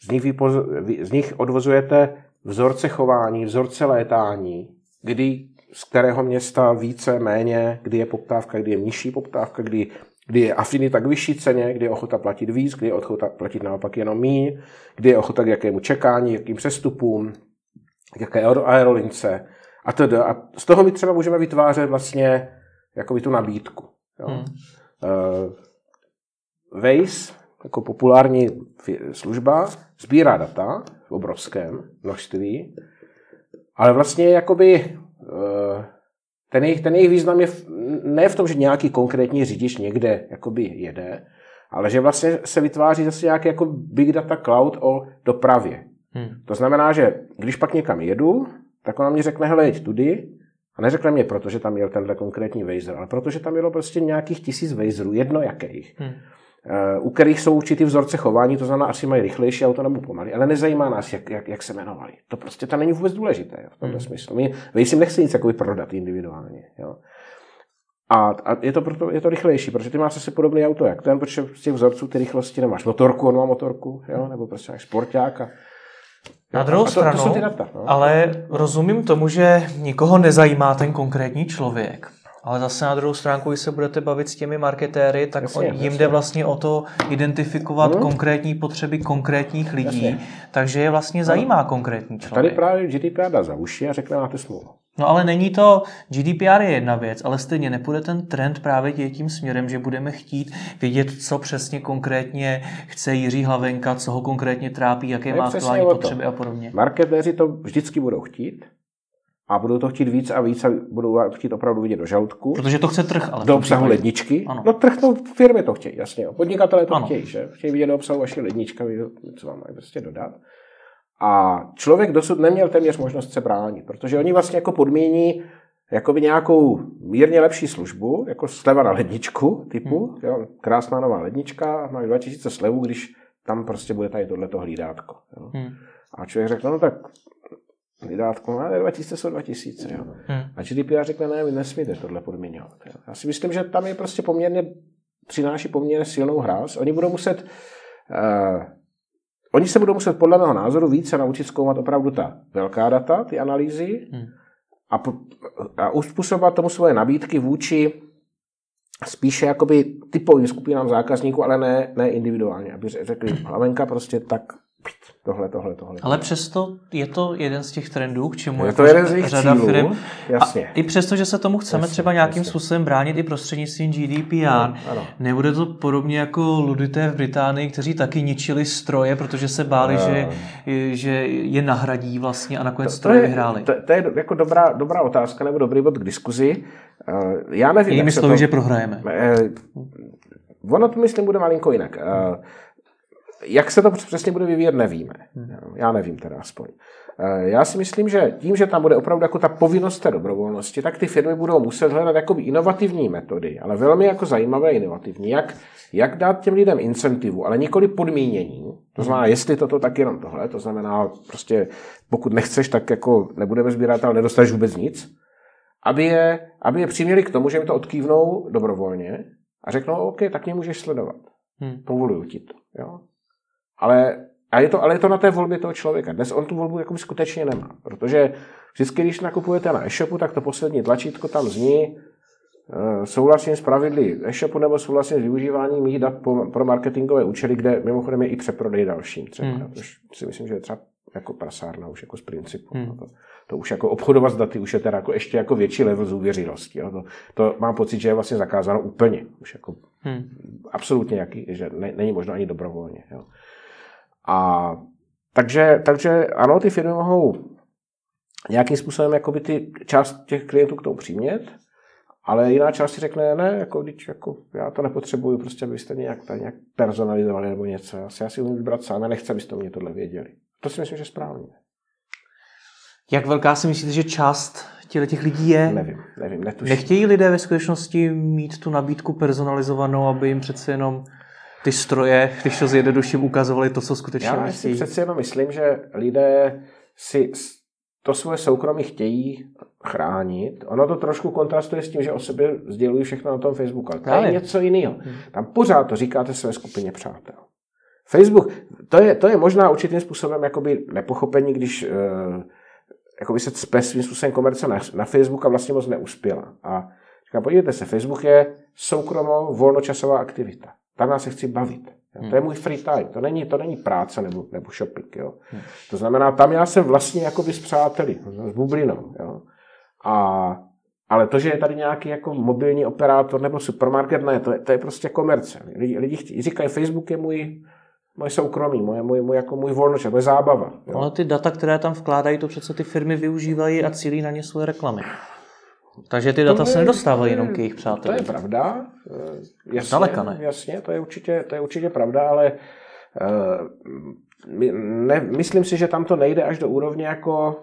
Speaker 2: Z nich, vypoz, z nich odvozujete vzorce chování, vzorce létání, kdy z kterého města více, méně, kdy je poptávka, kdy je nižší poptávka, kdy, kdy je afinita k vyšší ceně, kdy je ochota platit víc, kdy je ochota platit naopak jenom míň, kdy je ochota k jakému čekání, jakým přestupům, k jaké aerolince a tedy. A z toho my třeba můžeme vytvářet vlastně jakoby tu nabídku. Jo. Hmm. Uh, Waze, jako populární služba, sbírá data obrovském množství, ale vlastně jakoby uh, ten jejich, ten jejich význam je ne v tom, že nějaký konkrétní řidič někde jakoby jede, ale že vlastně se vytváří zase nějaký jako big data cloud o dopravě. Hmm. To znamená, že když pak někam jedu, tak ona mi řekne, hele, jeď tudy, a neřekne mě, protože tam měl tenhle konkrétní Wazer, ale protože tam bylo prostě nějakých tisíc Wazerů, jedno jakých. Hmm. Uh, u kterých jsou určitý vzorce chování, to znamená, asi mají rychlejší auto nebo pomalý, ale nezajímá nás, jak, jak, jak se jmenovali. To prostě tam není vůbec důležité jo, v tomto hmm. smyslu. My Waze jim nechce nic jakoby prodat individuálně. Jo. A, a je, to proto, je to rychlejší, protože ty máš asi podobný auto jak ten, protože z těch vzorců ty rychlosti nemáš motorku, on má motorku, jo, nebo prostě máš sporták a
Speaker 1: na druhou to, stranu, to data, no. ale rozumím tomu, že nikoho nezajímá ten konkrétní člověk. Ale zase na druhou stránku, když se budete bavit s těmi marketéry, tak jasně, jim jasně. jde vlastně o to identifikovat hmm. konkrétní potřeby konkrétních lidí, jasně. takže je vlastně zajímá konkrétní člověk.
Speaker 2: Tady právě GDPR dá za uši a řekne, máte smlouvu.
Speaker 1: No ale není to, GDPR je jedna věc, ale stejně nepůjde ten trend právě tím směrem, že budeme chtít vědět, co přesně konkrétně chce Jiří Hlavenka, co ho konkrétně trápí, jaké má aktuální potřeby a podobně.
Speaker 2: Marketéři to vždycky budou chtít, a budou to chtít víc a víc a budou chtít opravdu vidět do žaludku.
Speaker 1: Protože to chce trh, ale.
Speaker 2: Do obsahu ledničky. Ano. No trh, no firmy to chtějí, jasně. Podnikatelé to ano. chtějí, že? Chtějí vidět do obsahu vaší lednička, co vám mají prostě dodat. A člověk dosud neměl téměř možnost se bránit, protože oni vlastně jako podmíní jakoby nějakou mírně lepší službu, jako sleva na ledničku typu, hmm. jo, krásná nová lednička, mají 2000 slevu, když tam prostě bude tady tohleto hlídátko. Jo. Hmm. A člověk řekl, no tak hlídátko, no, ale 2000 jsou 2000. Jo. Hmm. A GDPR řekne, ne, vy nesmíte tohle podmiňovat. Jo. Já si myslím, že tam je prostě poměrně přináší poměrně silnou hráz. Oni budou muset uh, Oni se budou muset podle mého názoru více naučit zkoumat opravdu ta velká data, ty analýzy hmm. a, a uspůsobovat tomu svoje nabídky vůči spíše jakoby typovým skupinám zákazníků, ale ne, ne individuálně. Aby řekli, hlavenka prostě tak tohle, tohle, tohle.
Speaker 1: Ale přesto je to jeden z těch trendů, k čemu
Speaker 2: je to jeden z jejich řada cílů, firm.
Speaker 1: Jasně. A i přesto, že se tomu chceme jasně, třeba nějakým jasně. způsobem bránit i prostřednictvím GDPR, ano. nebude to podobně jako ludité v Británii, kteří taky ničili stroje, protože se báli, uh, že, že je nahradí vlastně a nakonec to, stroje to je, vyhráli.
Speaker 2: To, to je jako dobrá, dobrá otázka nebo dobrý bod k diskuzi. Uh, já nevím,
Speaker 1: Jinými slovy, to, že prohrajeme. Uh,
Speaker 2: ono to myslím bude malinko jinak. Uh, jak se to přesně bude vyvíjet, nevíme. Hmm. Já nevím teda aspoň. Eh, já si myslím, že tím, že tam bude opravdu jako ta povinnost té dobrovolnosti, tak ty firmy budou muset hledat jakoby inovativní metody, ale velmi jako zajímavé inovativní, jak, jak dát těm lidem incentivu, ale nikoli podmínění. To znamená, jestli toto, tak jenom tohle. To znamená, prostě pokud nechceš, tak jako nebudeme sbírat, ale nedostaneš vůbec nic. Aby je, aby je přiměli k tomu, že mi to odkývnou dobrovolně a řeknou, OK, tak mě můžeš sledovat. Hmm. Povoluju ti to. Jo? Ale, a je to, ale je to na té volbě toho člověka. Dnes on tu volbu jako skutečně nemá, protože vždycky, když nakupujete na e-shopu, tak to poslední tlačítko tam zní, eh, souhlasím s pravidly e-shopu nebo souhlasím s využíváním mých dat pro marketingové účely, kde mimochodem je i přeprodej dalším třeba. Hmm. Což si myslím, že je třeba jako prasárna už jako z principu. Hmm. No to, to, už jako obchodovat s daty už je teda jako ještě jako větší level zůvěřilosti. Jo. To, to, mám pocit, že je vlastně zakázáno úplně. Už jako hmm. absolutně, jaký, že ne, není možno ani dobrovolně. Jo. A takže, takže ano, ty firmy mohou nějakým způsobem jakoby ty část těch klientů k tomu přimět, ale jiná část si řekne, ne, jako, když, jako, já to nepotřebuju, prostě abyste nějak, tady nějak personalizovali nebo něco. Já si, já si umím vybrat sám, já nechci, abyste mě tohle věděli. To si myslím, že je správně.
Speaker 1: Jak velká si myslíte, že část těch lidí je?
Speaker 2: Nevím, nevím, netuším.
Speaker 1: Nechtějí lidé ve skutečnosti mít tu nabídku personalizovanou, aby jim přece jenom ty stroje, když to zjednoduším, ukazovali to, co skutečně
Speaker 2: Já si přece jenom myslím, že lidé si to svoje soukromí chtějí chránit. Ono to trošku kontrastuje s tím, že o sobě sdělují všechno na tom Facebooku. Ale to je něco jiného. Hmm. Tam pořád to říkáte své skupině přátel. Facebook, to je, to je možná určitým způsobem jakoby nepochopení, když uh, jakoby se cpe svým způsobem komerce na, na Facebook a vlastně moc neuspěla. A říkám, podívejte se, Facebook je soukromo volnočasová aktivita. Tam já se chci bavit. Jo. Hmm. To je můj free time. To není, to není práce nebo, nebo shopping. Jo. Hmm. To znamená, tam já jsem vlastně jakoby s přáteli, s bublinou. Jo. A, ale to, že je tady nějaký jako mobilní operátor nebo supermarket, ne, to je, to je prostě komerce. Lidi, lidi chtějí, říkají, Facebook je můj, moje soukromí, moje, můj, můj, jako můj volnočas, moje zábava. Jo.
Speaker 1: Ale ty data, které tam vkládají, to přece ty firmy využívají a cílí na ně svoje reklamy. Takže ty data se nedostávají jenom k jejich přátelům.
Speaker 2: To je pravda. Eh, jasně,
Speaker 1: Daleka ne.
Speaker 2: Jasně, to je určitě, to je určitě pravda, ale uh, ne, myslím si, že tam to nejde až do úrovně jako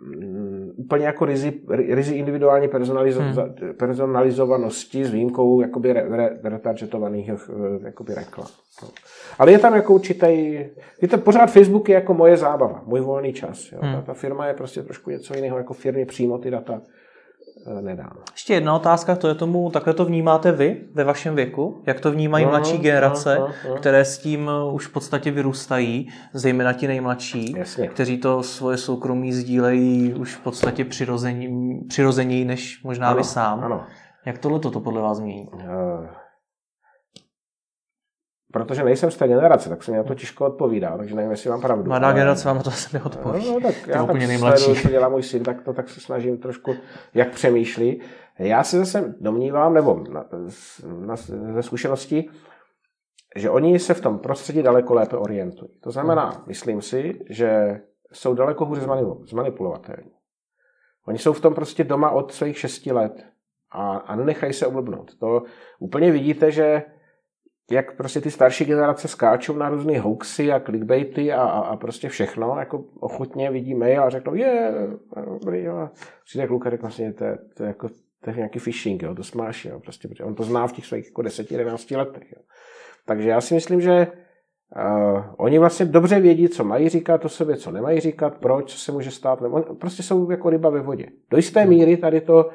Speaker 2: um, úplně jako rizi, rizi individuální personalizo- hmm. personalizovanosti s výjimkou jakoby re, re, retargetovaných eh, jakoby reklam. No. Ale je tam jako určitý, je to pořád Facebook je jako moje zábava, můj volný čas. Jo. Hmm. Ta, ta firma je prostě trošku něco jiného, jako firmy přímo ty data Eh, nedám.
Speaker 1: Ještě jedna otázka, to je tomu, takhle to vnímáte vy ve vašem věku? Jak to vnímají no, mladší generace, no, no, no. které s tím už v podstatě vyrůstají, zejména ti nejmladší,
Speaker 2: Jasně.
Speaker 1: kteří to svoje soukromí sdílejí už v podstatě přirození, přirozeněji než možná ano, vy sám.
Speaker 2: Ano.
Speaker 1: Jak tohle to podle vás změní? Uh,
Speaker 2: protože nejsem z té generace, tak se mi na to těžko odpovídá, takže nevím, jestli mám pravdu.
Speaker 1: Mladá ale... generace vám to asi neodpoví.
Speaker 2: No, no tak já úplně nejmladší. Sleduju, co dělá můj syn, tak to tak se snažím trošku, jak přemýšlí. Já se zase domnívám, nebo na, na, ze zkušenosti, že oni se v tom prostředí daleko lépe orientují. To znamená, hmm. myslím si, že jsou daleko hůře zmanipulovatelní. Oni jsou v tom prostě doma od svých šesti let a, a nenechají se oblbnout. To úplně vidíte, že jak prostě ty starší generace skáčou na různé hoaxy a clickbaity a, a, a prostě všechno, jako ochotně vidí mail a řeknou, je, dobrý, jo. Přijde kluka, řekne vlastně, to, je, to, je jako, to je nějaký phishing, jo, to smáš, jo, prostě, protože on to zná v těch svých jako 10-11 letech, jo. Takže já si myslím, že uh, oni vlastně dobře vědí, co mají říkat o sobě, co nemají říkat, proč, co se může stát, nebo prostě jsou jako ryba ve vodě. Do jisté míry tady to,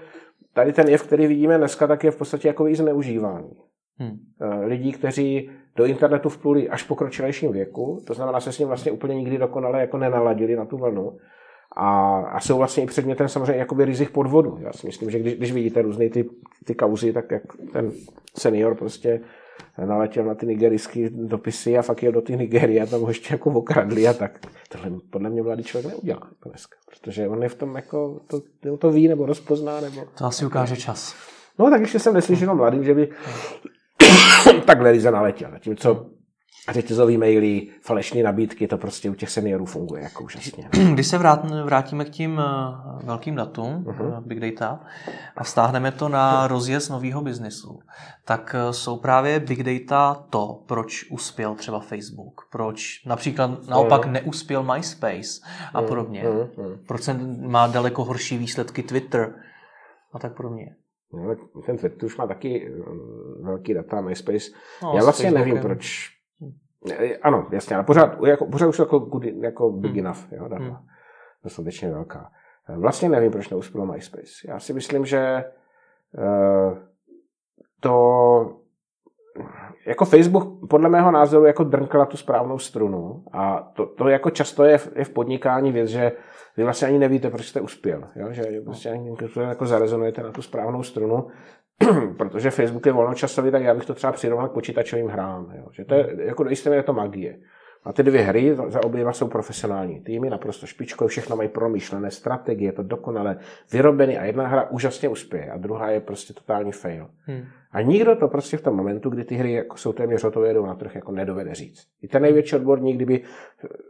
Speaker 2: tady ten jev, který vidíme dneska, tak je v podstatě jako i zneužívání.
Speaker 1: Hmm.
Speaker 2: Lidí, kteří do internetu vpluli až po pokročilejším věku, to znamená, se s ním vlastně úplně nikdy dokonale jako nenaladili na tu vlnu. A, a jsou vlastně i předmětem samozřejmě jakoby rizik podvodu. Já si myslím, že když, když vidíte různé ty, ty kauzy, tak jak ten senior prostě naletěl na ty nigerijské dopisy a fakt jel do ty Nigerie a tam ho ještě jako okradli a tak. Tohle podle mě mladý člověk neudělá to dneska, protože on je v tom jako, to, to ví nebo rozpozná. Nebo...
Speaker 1: To asi ukáže čas.
Speaker 2: No tak ještě jsem neslyšel mladým, že by *coughs* takhle Liza naletěl. Zatímco řetězový maily, falešné nabídky, to prostě u těch seniorů funguje jako úžasně. *coughs*
Speaker 1: Když se vrátíme k tím eh, velkým datům, uh-huh. Big Data, a vztáhneme to na rozjezd nového biznesu, tak eh, jsou právě Big Data to, proč uspěl třeba Facebook, proč například naopak uh-huh. neuspěl MySpace a podobně, uh-huh. proč má daleko horší výsledky Twitter a tak podobně.
Speaker 2: No, ten Twitter už má taky velký data, MySpace. No, Já vlastně nevím, proč ano, jasně, ale pořád, jako, pořád už jako, good, jako big hmm. enough, jo, data. Hmm. Dostatečně velká. Vlastně nevím, proč neuspěl MySpace. Já si myslím, že to jako Facebook podle mého názoru jako drnkla tu správnou strunu a to, to jako často je v, je v podnikání věc, že vy vlastně ani nevíte, proč jste uspěl, jo? že vlastně ani jako zarezonujete na tu správnou strunu *clears throat* protože Facebook je volnočasový, tak já bych to třeba přirovnal k počítačovým hrám. Jo. Že to je, jako do jisté je to magie. A ty dvě hry, za oběma jsou profesionální týmy, naprosto špičkové, všechno mají promyšlené strategie, je to dokonale vyrobený a jedna hra úžasně uspěje a druhá je prostě totální fail. Hmm. A nikdo to prostě v tom momentu, kdy ty hry jako jsou téměř hotové, jedou na trh, jako nedovede říct. I ten největší odborník, kdyby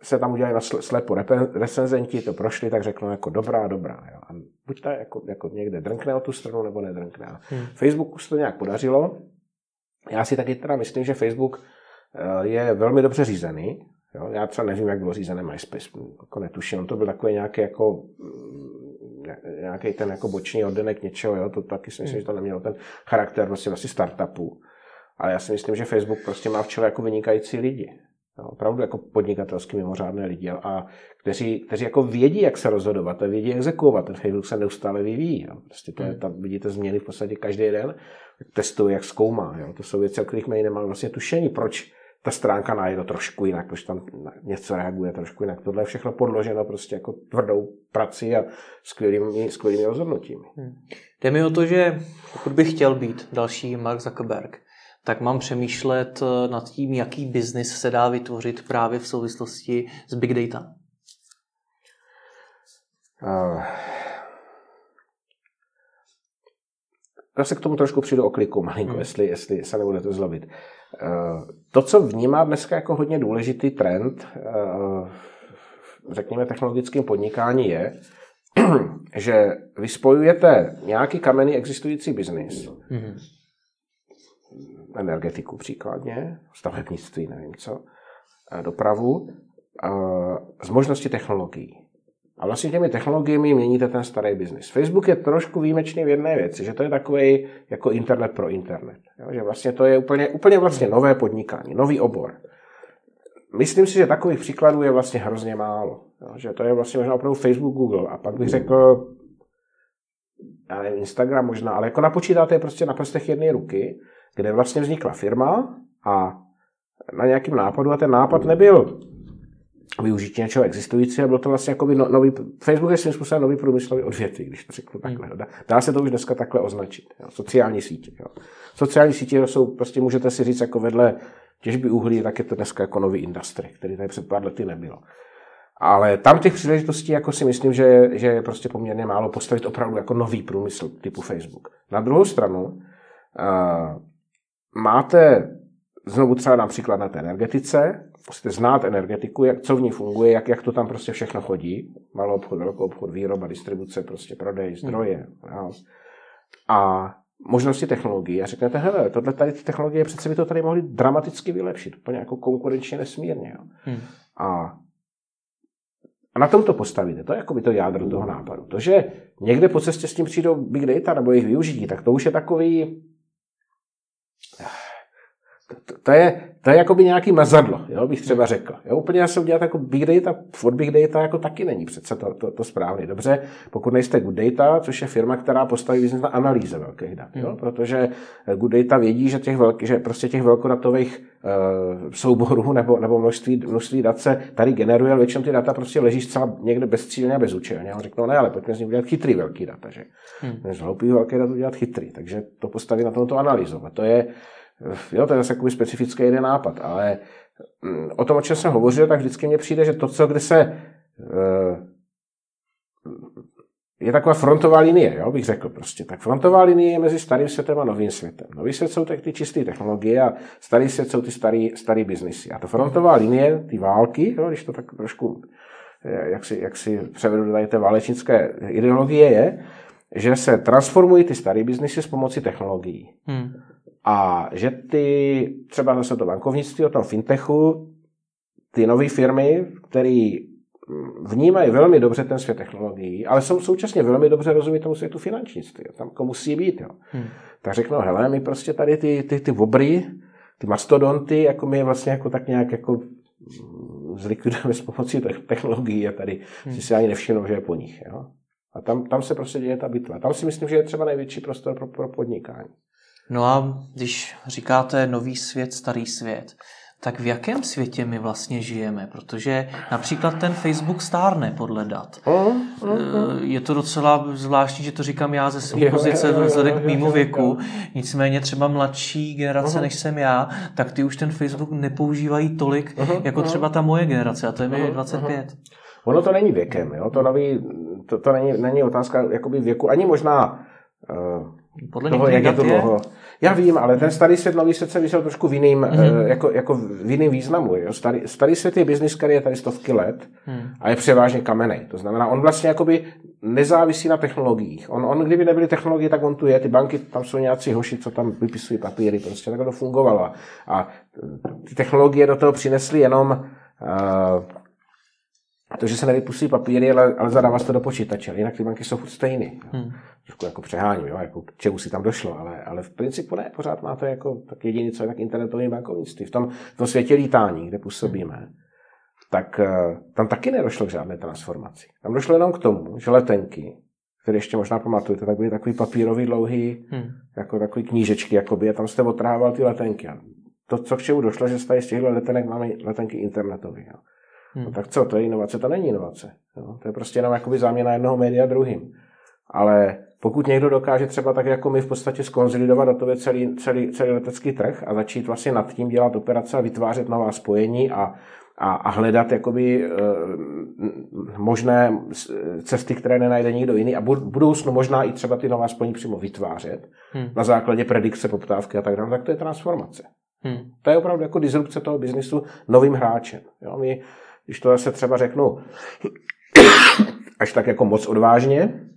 Speaker 2: se tam udělali na slepo recenzenti, to prošli, tak řeknou jako dobrá, dobrá. Jo. A buď ta jako, jako někde drnkne o tu stranu, nebo nedrnkne. Hmm. Facebooku se to nějak podařilo. Já si taky teda myslím, že Facebook je velmi dobře řízený. Jo. Já třeba nevím, jak bylo řízené MySpace, jako netuším. On to byl takový nějaký jako nějaký ten jako boční oddenek něčeho, jo, to taky si myslím, že to nemělo ten charakter prostě vlastně startupu. Ale já si myslím, že Facebook prostě má v čele jako vynikající lidi. Jo, opravdu jako podnikatelsky mimořádné lidi, a kteří, kteří jako vědí, jak se rozhodovat a vědí, jak exekuovat. Ten Facebook se neustále vyvíjí. Jo. Prostě to je, hmm. tam vidíte změny v podstatě každý den, testuje, jak zkoumá. Jo. To jsou věci, o kterých my nemáme vlastně tušení, proč ta stránka najde trošku jinak, protože tam něco reaguje trošku jinak. Tohle je všechno podloženo prostě jako tvrdou prací a skvělými, skvělými rozhodnutími. Hmm.
Speaker 1: Jde mi o to, že pokud bych chtěl být další Mark Zuckerberg, tak mám přemýšlet eh, nad tím, jaký biznis se dá vytvořit právě v souvislosti s big data. Uh,
Speaker 2: já se k tomu trošku přijdu o kliku malinko, hmm. jestli, jestli se nebudete zlobit. Uh, to, co vnímá dneska jako hodně důležitý trend, uh, řekněme technologickým podnikání, je, *clears throat* že vy spojujete nějaký kamenný existující biznis, hmm energetiku příkladně, stavebnictví, nevím co, dopravu, z možnosti technologií. A vlastně těmi technologiemi měníte ten starý biznis. Facebook je trošku výjimečný v jedné věci, že to je takový jako internet pro internet. Jo? Že vlastně to je úplně, úplně vlastně nové podnikání, nový obor. Myslím si, že takových příkladů je vlastně hrozně málo. Jo? Že to je vlastně možná opravdu Facebook, Google. A pak bych řekl, já nevím, Instagram možná, ale jako napočítáte je prostě na prstech jedné ruky kde vlastně vznikla firma a na nějakým nápadu a ten nápad nebyl využití něčeho existujícího, bylo to vlastně jako no, nový, Facebook je svým způsobem nový průmyslový odvětví, když to řeknu takhle. Dá, dá se to už dneska takhle označit. Jo. Sociální sítě. Jo. Sociální sítě jsou, prostě můžete si říct, jako vedle těžby uhlí, tak je to dneska jako nový industry, který tady před pár lety nebylo. Ale tam těch příležitostí jako si myslím, že, že je prostě poměrně málo postavit opravdu jako nový průmysl typu Facebook. Na druhou stranu, uh, máte znovu třeba například na té energetice, musíte znát energetiku, jak, co v ní funguje, jak, jak to tam prostě všechno chodí. Malou obchod, velkou obchod, výroba, distribuce, prostě prodej, zdroje. Hmm. A možnosti technologií. A řeknete, hele, tohle tady ty technologie přece by to tady mohly dramaticky vylepšit, úplně jako konkurenčně nesmírně. Jo. Hmm. A, a na tom to postavíte. To je jako by to jádro toho nápadu. To, že někde po cestě s tím přijdou big data nebo jejich využití, tak to už je takový to, to, je, to je jakoby nějaký mazadlo, jo, bych třeba řekl. Jo, úplně se udělat jako big data, od big data jako taky není přece to, to, to správně. Dobře, pokud nejste good data, což je firma, která postaví biznes na analýze velkých dat, jo, hmm. protože good data vědí, že, těch velký, že prostě těch velkodatových uh, souborů nebo, nebo množství, množství dat se tady generuje, ale většinou ty data prostě leží zcela někde bezcílně a bezúčelně. A řeknou, ne, ale pojďme z nich udělat chytrý velký data, že? Hmm. Z hloupých velké dat udělat chytrý, takže to postaví na tomto analýzu. A to je, Jo, to je zase takový specifický jeden nápad, ale mm, o tom, o čem jsem hovořil, tak vždycky mně přijde, že to, co kde se eh, je taková frontová linie, jo, bych řekl prostě. Tak frontová linie je mezi starým světem a novým světem. Nový svět jsou tak ty čisté technologie a starý svět jsou ty starý, starý biznisy. A to frontová linie, ty války, jo, když to tak trošku, eh, jak si, jak si převedu do té válečnické ideologie, je, že se transformují ty staré biznisy s pomocí technologií. Hmm. A že ty, třeba zase to bankovnictví, o tom fintechu, ty nové firmy, které vnímají velmi dobře ten svět technologií, ale jsou současně velmi dobře rozumí tomu světu finančnictví. Tam jako musí být. Jo. Hmm. Tak řeknou, hele, my prostě tady ty, ty, ty obry, ty mastodonty, jako my je vlastně jako tak nějak jako zlikvidujeme s pomocí technologií a tady hmm. si si ani nevšimnou, že je po nich. Jo. A tam, tam se prostě děje ta bitva. Tam si myslím, že je třeba největší prostor pro, pro podnikání.
Speaker 1: No a když říkáte nový svět, starý svět, tak v jakém světě my vlastně žijeme? Protože například ten Facebook stárne podle dat. Eh, je to docela zvláštní, že to říkám já ze své pozice vzhledem k mýmu věku. Nicméně třeba mladší generace, než jsem já, tak ty už ten Facebook nepoužívají tolik, jako třeba ta moje generace, a to je mi 25.
Speaker 2: Ono to není věkem, jo? To, nový, to, to není, není otázka jakoby věku, ani možná uh,
Speaker 1: podle toho, jak je to dlouho.
Speaker 2: Já vím, ale ten starý svět, nový svět se vysel trošku v jiným, mm-hmm. jako, jako v jiným významu. Jo. Starý, starý svět je biznis, který je tady stovky let mm. a je převážně kamenej. To znamená, on vlastně jakoby nezávisí na technologiích. On, on, kdyby nebyly technologie, tak on tu je. Ty banky, tam jsou nějací hoši, co tam vypisují papíry, prostě tak to fungovalo. A ty technologie do toho přinesly jenom uh, to, že se nevypustí papíry, ale, ale zadává se to do počítače. Jinak ty banky jsou furt stejný. Hmm. Trošku jako přehání, jo, jako k čemu si tam došlo, ale, ale v principu ne, pořád má to jako tak jediný, co je tak internetový bankovnictví. V tom, v tom světě lítání, kde působíme, hmm. tak uh, tam taky nedošlo k žádné transformaci. Tam došlo jenom k tomu, že letenky, které ještě možná pamatujete, tak byly takový papírový dlouhý, hmm. jako takový knížečky, jakoby, a tam jste otrhával ty letenky. A to, co k čemu došlo, že z z těchto letenek máme letenky internetové. Jo. Hmm. No tak co, to je inovace? To není inovace. Jo? To je prostě jenom jakoby záměna jednoho média druhým. Ale pokud někdo dokáže třeba tak jako my v podstatě skonzolidovat datově celý, celý, celý letecký trh a začít vlastně nad tím dělat operace a vytvářet nová spojení a, a, a hledat jakoby e, možné cesty, které nenajde nikdo jiný a v budoucnu možná i třeba ty nová spojení přímo vytvářet hmm. na základě predikce poptávky a tak dále, tak to je transformace. Hmm. To je opravdu jako disrupce toho biznisu novým hráčem. Jo? My, když to zase třeba řeknu až tak jako moc odvážně,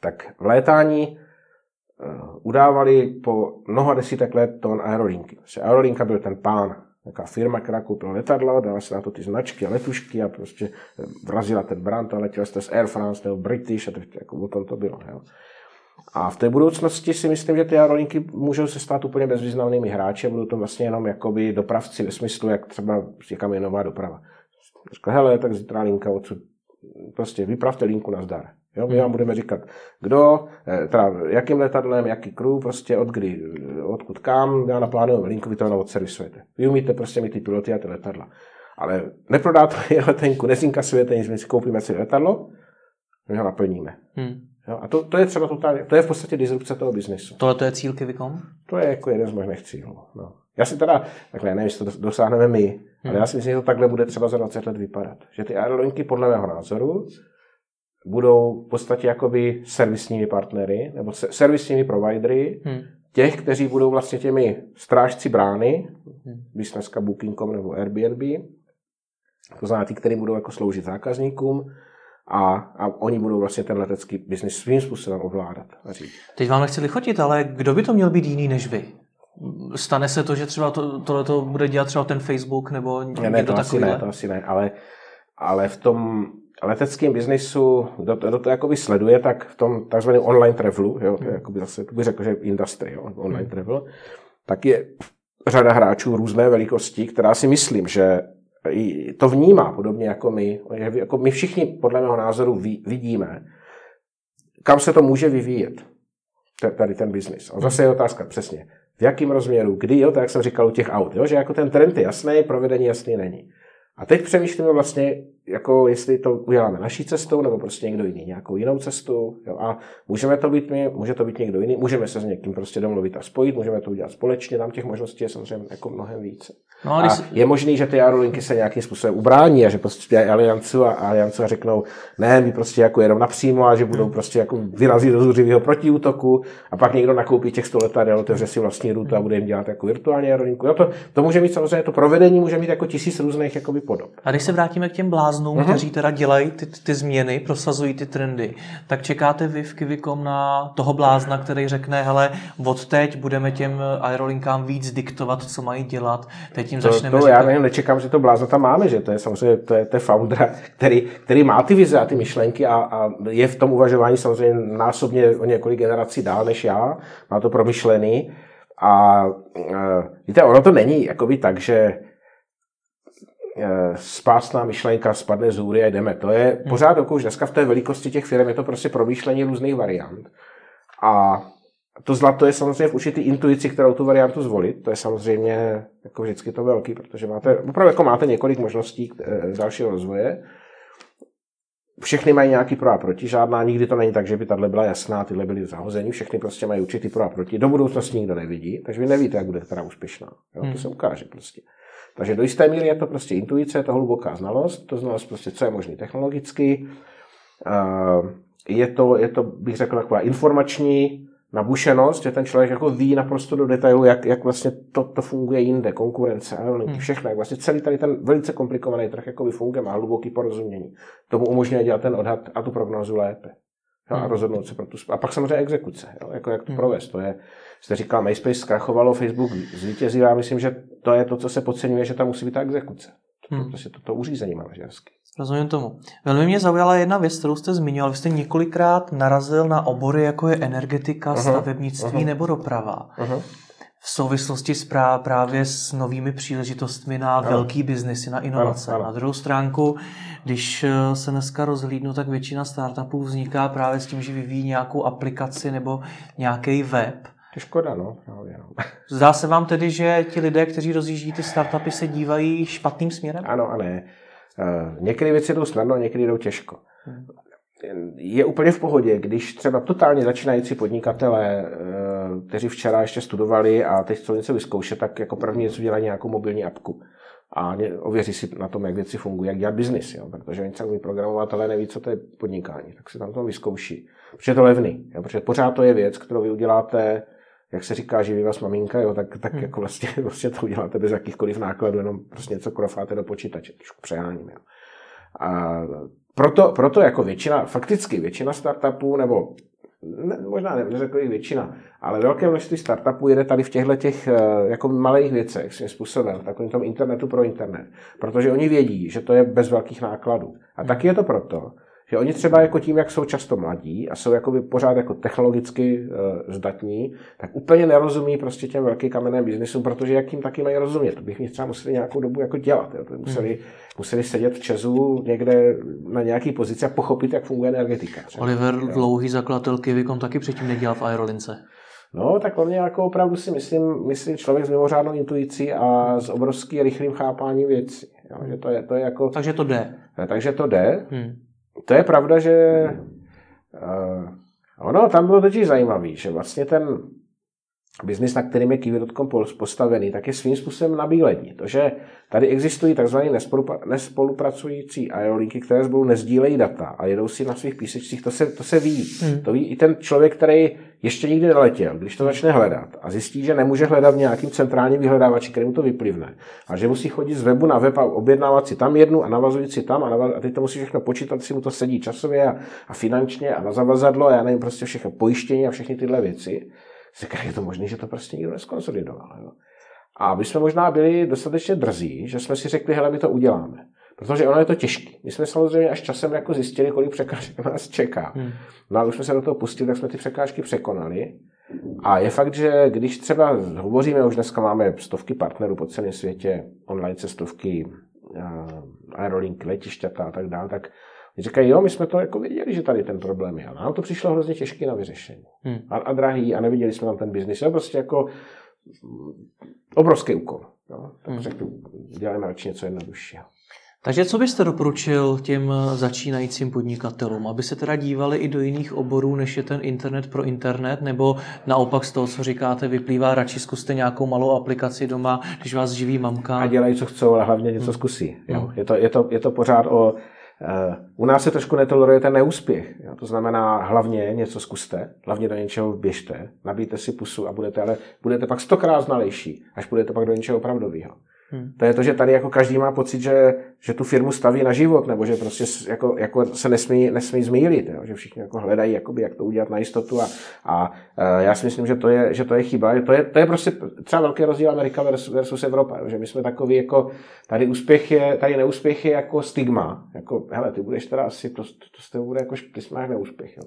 Speaker 2: tak v létání eh, udávali po mnoha desítek let ton aerolinky. Prostě aerolinka byl ten pán, nějaká firma, která koupila letadlo, dala se na to ty značky a letušky a prostě eh, vrazila ten brand a letěl jste z Air France nebo British a to, jako o tom to bylo. Jo. A v té budoucnosti si myslím, že ty aerolinky můžou se stát úplně bezvýznamnými hráči a budou to vlastně jenom jakoby dopravci ve smyslu, jak třeba někam je nová doprava. Řekl, hele, tak zítra linka odsud. Prostě vypravte linku na zdar. Jo, my vám budeme říkat, kdo, eh, teda jakým letadlem, jaký crew, prostě od kdy, odkud kam, já naplánujeme linku, vy to jenom odservisujete. Vy umíte prostě mít ty piloty a ty letadla. Ale neprodáte je *laughs* letenku, nezinkasujete nic, my si koupíme si letadlo, my ho naplníme. Hmm. Jo, a to, to, je třeba totálně, to je v podstatě disrupce toho biznesu.
Speaker 1: Tohle to je cíl Kivikom?
Speaker 2: To je jako jeden z možných cílů. No. Já si teda, takhle nevím, jestli to dosáhneme my, hmm. ale já si myslím, že to takhle bude třeba za 20 let vypadat. Že ty aerolinky podle mého názoru budou v podstatě jakoby servisními partnery nebo servisními providery hmm. těch, kteří budou vlastně těmi strážci brány, hmm. když dneska Booking.com nebo Airbnb, to znamená ty, kteří budou jako sloužit zákazníkům, a, a oni budou vlastně ten letecký biznis svým způsobem ovládat a říct.
Speaker 1: Teď vám nechci lichotit, ale kdo by to měl být jiný než vy? Stane se to, že třeba to, tohle to bude dělat třeba ten Facebook nebo
Speaker 2: ne, ne, to asi ne, to asi ne, ale, ale v tom leteckém biznisu, kdo to, kdo to jakoby sleduje, tak v tom takzvaném online travelu, jo, to je jakoby zase, to bych řekl, že industry, jo, online hmm. travel, tak je řada hráčů různé velikosti, která si myslím, že to vnímá podobně jako my. Jako my všichni, podle mého názoru, vidíme, kam se to může vyvíjet, tady ten biznis. A zase je otázka přesně, v jakém rozměru, kdy, jo, tak jak jsem říkal u těch aut, jo, že jako ten trend je jasný, provedení jasný není. A teď přemýšlíme vlastně, jako jestli to uděláme naší cestou, nebo prostě někdo jiný, nějakou jinou cestu. Jo? A můžeme to být my, může to být někdo jiný, můžeme se s někým prostě domluvit a spojit, můžeme to udělat společně, tam těch možností je samozřejmě jako mnohem více. No, a když... je možný, že ty aerolinky se nějakým způsobem ubrání a že prostě aliancu a, aliancu a řeknou, ne, my prostě jako jedou napřímo a že budou hmm. prostě jako vyrazit do zuřivého protiútoku a pak někdo nakoupí těch 100 letadel, otevře si vlastní rutu a bude jim dělat jako virtuální aerolinku. Jo, to, to může mít samozřejmě, to provedení může mít jako tisíc různých jakoby, podob.
Speaker 1: A když se vrátíme k těm bláznům, uh-huh. kteří teda dělají ty, ty změny, prosazují ty trendy, tak čekáte vy v Kivikom na toho blázna, který řekne, hele, od teď budeme těm aerolinkám víc diktovat, co mají dělat, teď jim začneme
Speaker 2: to, to říkat... já nevím, nečekám, že to blázna tam máme, že to je samozřejmě, to je, to je founder, který, který má ty vize a ty myšlenky a, a je v tom uvažování samozřejmě násobně o několik generací dál než já, má to promyšlený a uh, víte, ono to není jakoby tak, že spásná myšlenka spadne z hůry a jdeme. To je hmm. pořád dokud už dneska v té velikosti těch firm je to prostě promýšlení různých variant. A to zlato je samozřejmě v určitý intuici, kterou tu variantu zvolit. To je samozřejmě jako vždycky to velký, protože máte, opravdu jako máte několik možností eh, dalšího rozvoje. Všechny mají nějaký pro a proti, žádná, nikdy to není tak, že by tahle byla jasná, tyhle byly zahození, všechny prostě mají určitý pro a proti. Do budoucnosti nikdo nevidí, takže vy nevíte, jak bude která úspěšná. Jo? Hmm. To se ukáže prostě. Takže do jisté míry je to prostě intuice, je to hluboká znalost, to znalost prostě, co je možné technologicky. Je to, je to, bych řekl, taková informační nabušenost, že ten člověk jako ví naprosto do detailu, jak, jak vlastně to, to funguje jinde, konkurence, hmm. všechno, jak vlastně celý tady ten velice komplikovaný trh jako funguje, má hluboký porozumění. Tomu umožňuje dělat ten odhad a tu prognózu lépe. Jo, a hmm. rozhodnout se pro tu... A pak samozřejmě exekuce, jo, jako jak to hmm. provést. To je, jste říkal, MySpace zkrachovalo, Facebook zvítězil, já myslím, že to je to, co se podceňuje, že tam musí být ta exekuce. To, hmm. prostě to, to uřízení manažerské.
Speaker 1: Rozumím tomu. Velmi mě zaujala jedna věc, kterou jste zmiňoval. Vy jste několikrát narazil na obory, jako je energetika, stavebnictví uh-huh. nebo doprava. Uh-huh. V souvislosti s prá- právě s novými příležitostmi na ano. velký biznesy, na inovace. Ano, ano. Na druhou stránku, když eh, se dneska rozhlídnu, tak většina startupů vzniká právě s tím, že vyvíjí nějakou aplikaci nebo nějaký web
Speaker 2: je škoda, no. Právě, no. *laughs*
Speaker 1: Zdá se vám tedy, že ti lidé, kteří rozjíždí ty startupy, se dívají špatným směrem?
Speaker 2: Ano a ne. Uh, některé věci jdou snadno, některé jdou těžko. Hmm. Je úplně v pohodě, když třeba totálně začínající podnikatelé, uh, kteří včera ještě studovali a teď chcou něco vyzkoušet, tak jako první něco dělají nějakou mobilní apku a ověří si na tom, jak věci fungují, jak dělat biznis, jo? protože oni umí programovat, ale neví, co to je podnikání, tak se tam to vyzkouší. Protože je to levný, jo? protože pořád to je věc, kterou vy uděláte jak se říká, živí vás maminka, jo, tak, tak hmm. jako vlastně, *laughs* vlastně to uděláte bez jakýchkoliv nákladů, jenom prostě něco krofáte do počítače, trošku přeháním. Jo. A proto, proto jako většina, fakticky většina startupů, nebo ne, možná ne, neřekl jich většina, ale velké množství startupů jede tady v těchto těch eh, jako malých věcech svým způsobem, takovým tom internetu pro internet, protože oni vědí, že to je bez velkých nákladů. A taky je to proto, že oni třeba jako tím, jak jsou často mladí a jsou jakoby pořád jako technologicky uh, zdatní, tak úplně nerozumí prostě těm velkým kamenným biznisům, protože jak jim taky mají rozumět. To bych mě třeba museli nějakou dobu jako dělat. Jo. To museli, hmm. museli sedět v Česu někde na nějaký pozici a pochopit, jak funguje energetika.
Speaker 1: Třeba. Oliver jo. Dlouhý, zakladatel Kivikom, taky předtím nedělal v aerolince.
Speaker 2: No, tak on jako opravdu si myslím, myslím člověk s mimořádnou intuicí a s obrovským rychlým chápáním věcí. Jo, že to je, to je jako...
Speaker 1: Takže to jde.
Speaker 2: Takže to jde. Hmm to je pravda, že uh, ono tam bylo totiž zajímavé, že vlastně ten biznis, na kterým je Kiwi.com postavený, tak je svým způsobem nabílení. To, že tady existují tzv. nespolupracující aerolinky, které spolu nezdílejí data a jedou si na svých písečcích, to se, to se ví. Hmm. To ví i ten člověk, který ještě nikdy neletěl, když to začne hledat a zjistí, že nemůže hledat v nějakým centrálním vyhledávači, který mu to vyplivne, a že musí chodit z webu na web a objednávat si tam jednu a navazující si tam a, navaz, a teď to musí všechno počítat, si mu to sedí časově a, a finančně a na zavazadlo a já nevím, prostě všechno pojištění a všechny tyhle věci Říká, je to možné, že to prostě nikdo neskonsolidoval. Jo? A my jsme možná byli dostatečně drzí, že jsme si řekli, hele, my to uděláme. Protože ono je to těžké. My jsme samozřejmě až časem jako zjistili, kolik překážek *laughs* nás čeká. Hmm. No a už jsme se do toho pustili, tak jsme ty překážky překonali. A je fakt, že když třeba hovoříme, už dneska máme stovky partnerů po celém světě, online cestovky, aerolink, letišťata a tak dále, tak říkají, jo, my jsme to jako věděli, že tady ten problém je, ale nám to přišlo hrozně těžké na vyřešení. Hmm. A, a drahý, a neviděli jsme tam ten biznis. Jo, prostě jako obrovský úkol. Jo. Tak hmm. řeknu, děláme radši něco jednoduššího.
Speaker 1: Takže co byste doporučil těm začínajícím podnikatelům, aby se teda dívali i do jiných oborů, než je ten internet pro internet, nebo naopak z toho, co říkáte, vyplývá, radši zkuste nějakou malou aplikaci doma, když vás živí mamka.
Speaker 2: A dělají, co chcou, ale hlavně něco zkusí. Jo. Hmm. Je, to, je, to, je to pořád o u nás se trošku netoleruje ten neúspěch. Jo? To znamená, hlavně něco zkuste, hlavně do něčeho běžte, nabijte si pusu a budete, ale budete pak stokrát znalejší, až budete pak do něčeho opravdového. Hmm. To je to, že tady jako každý má pocit, že, že tu firmu staví na život, nebo že prostě jako, jako se nesmí, nesmí zmílit, jo? že všichni jako hledají, jakoby, jak to udělat na jistotu a, a, a já si myslím, že to je, že to je chyba. To je, to je prostě třeba velký rozdíl Amerika versus, versus Evropa, jo? že my jsme takový jako, tady úspěch je, tady neúspěch je jako stigma, jako, hele, ty budeš teda asi, to, to, to to bude jako, ty máš neúspěch, jo?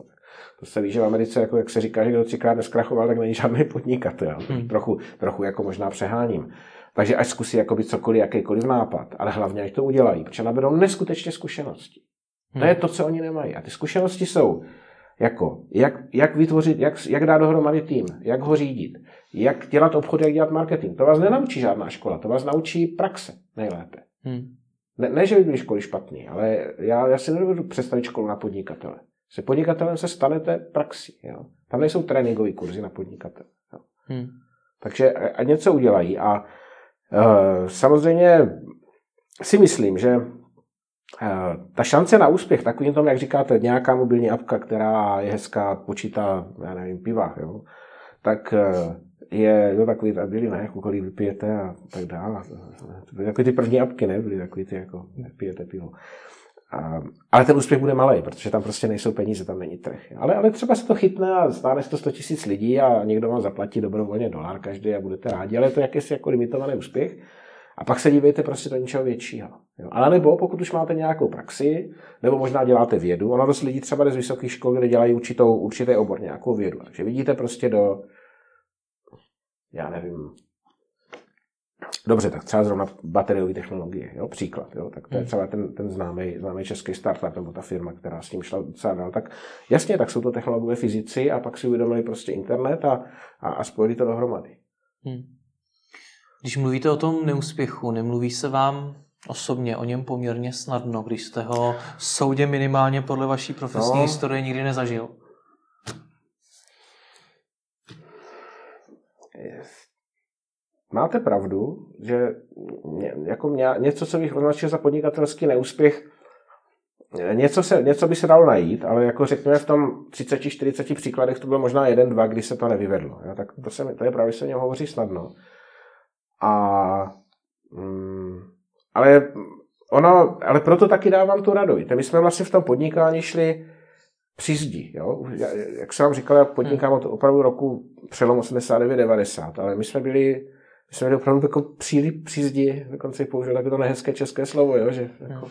Speaker 2: To se ví, že v Americe, jako jak se říká, že kdo třikrát neskrachoval, tak není žádný podnikatel. Hmm. Trochu, trochu jako možná přeháním. Takže až zkusí jakoby cokoliv, jakýkoliv nápad, ale hlavně ať to udělají, protože naberou neskutečně zkušenosti. Hmm. To je to, co oni nemají. A ty zkušenosti jsou jako, jak, jak vytvořit, jak, jak dát dohromady tým, jak ho řídit, jak dělat obchod, jak dělat marketing. To vás nenaučí žádná škola, to vás naučí praxe nejlépe. Hmm. Ne, ne, že by byly školy špatný, ale já, já si nedovedu představit školu na podnikatele. Se podnikatelem se stanete praxi. Jo? Tam nejsou tréninkové kurzy na podnikatele. Jo? Hmm. Takže a něco udělají a samozřejmě si myslím, že eh, ta šance na úspěch, takovým tom, jak říkáte, nějaká mobilní apka, která je hezká, počítá, já nevím, piva, jo, tak eh, je jo, takový, a byly, ne, jako kolik vypijete a tak dále. To byly takový ty první apky, ne, byly takový ty, jako, pijete pivo. Ale ten úspěch bude malý, protože tam prostě nejsou peníze, tam není trh. Ale, ale třeba se to chytne a stáne to 100 tisíc lidí a někdo vám zaplatí dobrovolně dolar každý a budete rádi, ale je to jakýsi jako limitovaný úspěch. A pak se dívejte prostě do něčeho většího. Jo. Ale nebo pokud už máte nějakou praxi, nebo možná děláte vědu, ono dost lidí třeba z vysokých škol, kde dělají určitou, určitý obor, nějakou vědu. Takže vidíte prostě do, já nevím, Dobře, tak třeba zrovna bateriové technologie, jo, příklad, jo, tak to je hmm. třeba ten, ten známý, známý český startup nebo ta firma, která s tím šla docela dál. Tak jasně, tak jsou to technologové fyzici a pak si uvědomili prostě internet a, a, a spojili to dohromady. Hmm.
Speaker 1: Když mluvíte o tom neúspěchu, nemluví se vám osobně o něm poměrně snadno, když jste ho soudě minimálně podle vaší profesní no, historie nikdy nezažil?
Speaker 2: Máte pravdu, že jako mě, něco, co bych označil za podnikatelský neúspěch, něco, se, něco by se dalo najít, ale jako řekněme v tom 30-40 příkladech to bylo možná jeden, dva, kdy se to nevyvedlo. Jo? Tak to, se, to je právě, že se o něm hovoří snadno. A, mm, ale ono, ale proto taky dávám tu radu. Víte, my jsme vlastně v tom podnikání šli při zdi. Jo? Jak jsem vám říkal, já podnikám od opravdu roku přelom 89-90, ale my jsme byli my jsme opravdu jako přílip při zdi, dokonce použil takové to nehezké české slovo, jo, že jako,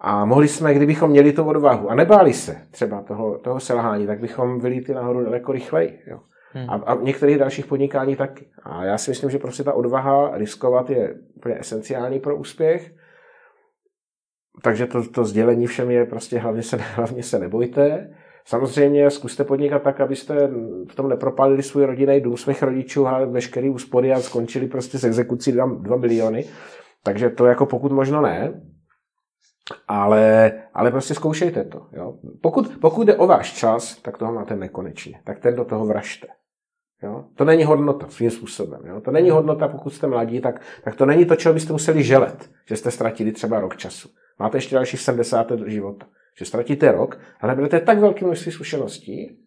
Speaker 2: a mohli jsme, kdybychom měli tu odvahu a nebáli se třeba toho, toho selhání, tak bychom ty nahoru daleko rychleji. Jo. Hmm. A, a některých dalších podnikání taky. A já si myslím, že prostě ta odvaha riskovat je úplně esenciální pro úspěch. Takže to, to sdělení všem je prostě hlavně se, *laughs* hlavně se nebojte. Samozřejmě zkuste podnikat tak, abyste v tom nepropálili svůj rodinný dům svých rodičů a veškerý úspory a skončili prostě s exekucí 2, 2 miliony. Takže to jako pokud možno ne, ale, ale prostě zkoušejte to. Jo? Pokud, pokud jde o váš čas, tak toho máte nekonečně. Tak ten do toho vražte. Jo? To není hodnota svým způsobem. Jo? To není hodnota, pokud jste mladí, tak, tak to není to, čeho byste museli želet, že jste ztratili třeba rok času. Máte ještě dalších 70 let života že ztratíte rok a naberete tak velké množství zkušeností,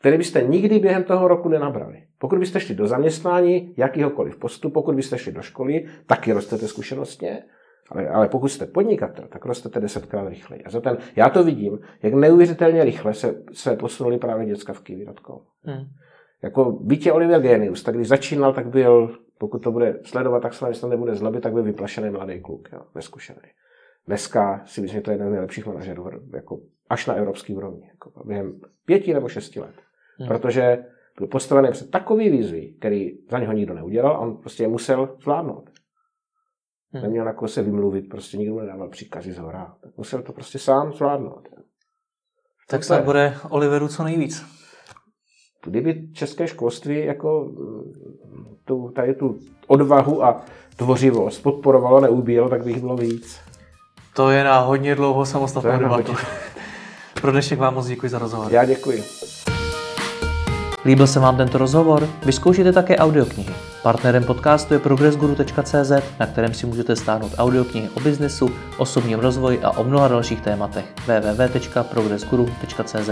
Speaker 2: které byste nikdy během toho roku nenabrali. Pokud byste šli do zaměstnání, jakýhokoliv postup, pokud byste šli do školy, taky rostete zkušenostně, ale, ale pokud jste podnikatel, tak rostete desetkrát rychleji. A za ten, já to vidím, jak neuvěřitelně rychle se, se posunuli právě děcka v Kivitotkou. Hmm. Jako bytě Oliver Genius, tak když začínal, tak byl, pokud to bude sledovat, tak se nám nebude zlobit, tak byl vyplašený mladý kluk, jo, neskušený. Dneska si myslím, že to je jeden z nejlepších manažerů, jako až na evropský úrovni, jako během pěti nebo šesti let. Hmm. Protože byl postavený před takový výzvy, který za něho nikdo neudělal a on prostě je musel zvládnout. Hmm. Neměl na koho se vymluvit, prostě nikdo nedával příkazy z hora. Tak musel to prostě sám zvládnout.
Speaker 1: Tak se bude Oliveru co nejvíc.
Speaker 2: Kdyby české školství jako mm, tu, tady tu odvahu a tvořivost podporovalo, neubíjelo, tak by jich bylo víc.
Speaker 1: To je na hodně dlouho samostatnou debatu. *laughs* Pro dnešek vám moc děkuji za rozhovor.
Speaker 2: Já děkuji.
Speaker 1: Líbil se vám tento rozhovor? Vyzkoušejte také audioknihy. Partnerem podcastu je progressguru.cz, na kterém si můžete stáhnout audioknihy o biznesu, osobním rozvoji a o mnoha dalších tématech. www.progressguru.cz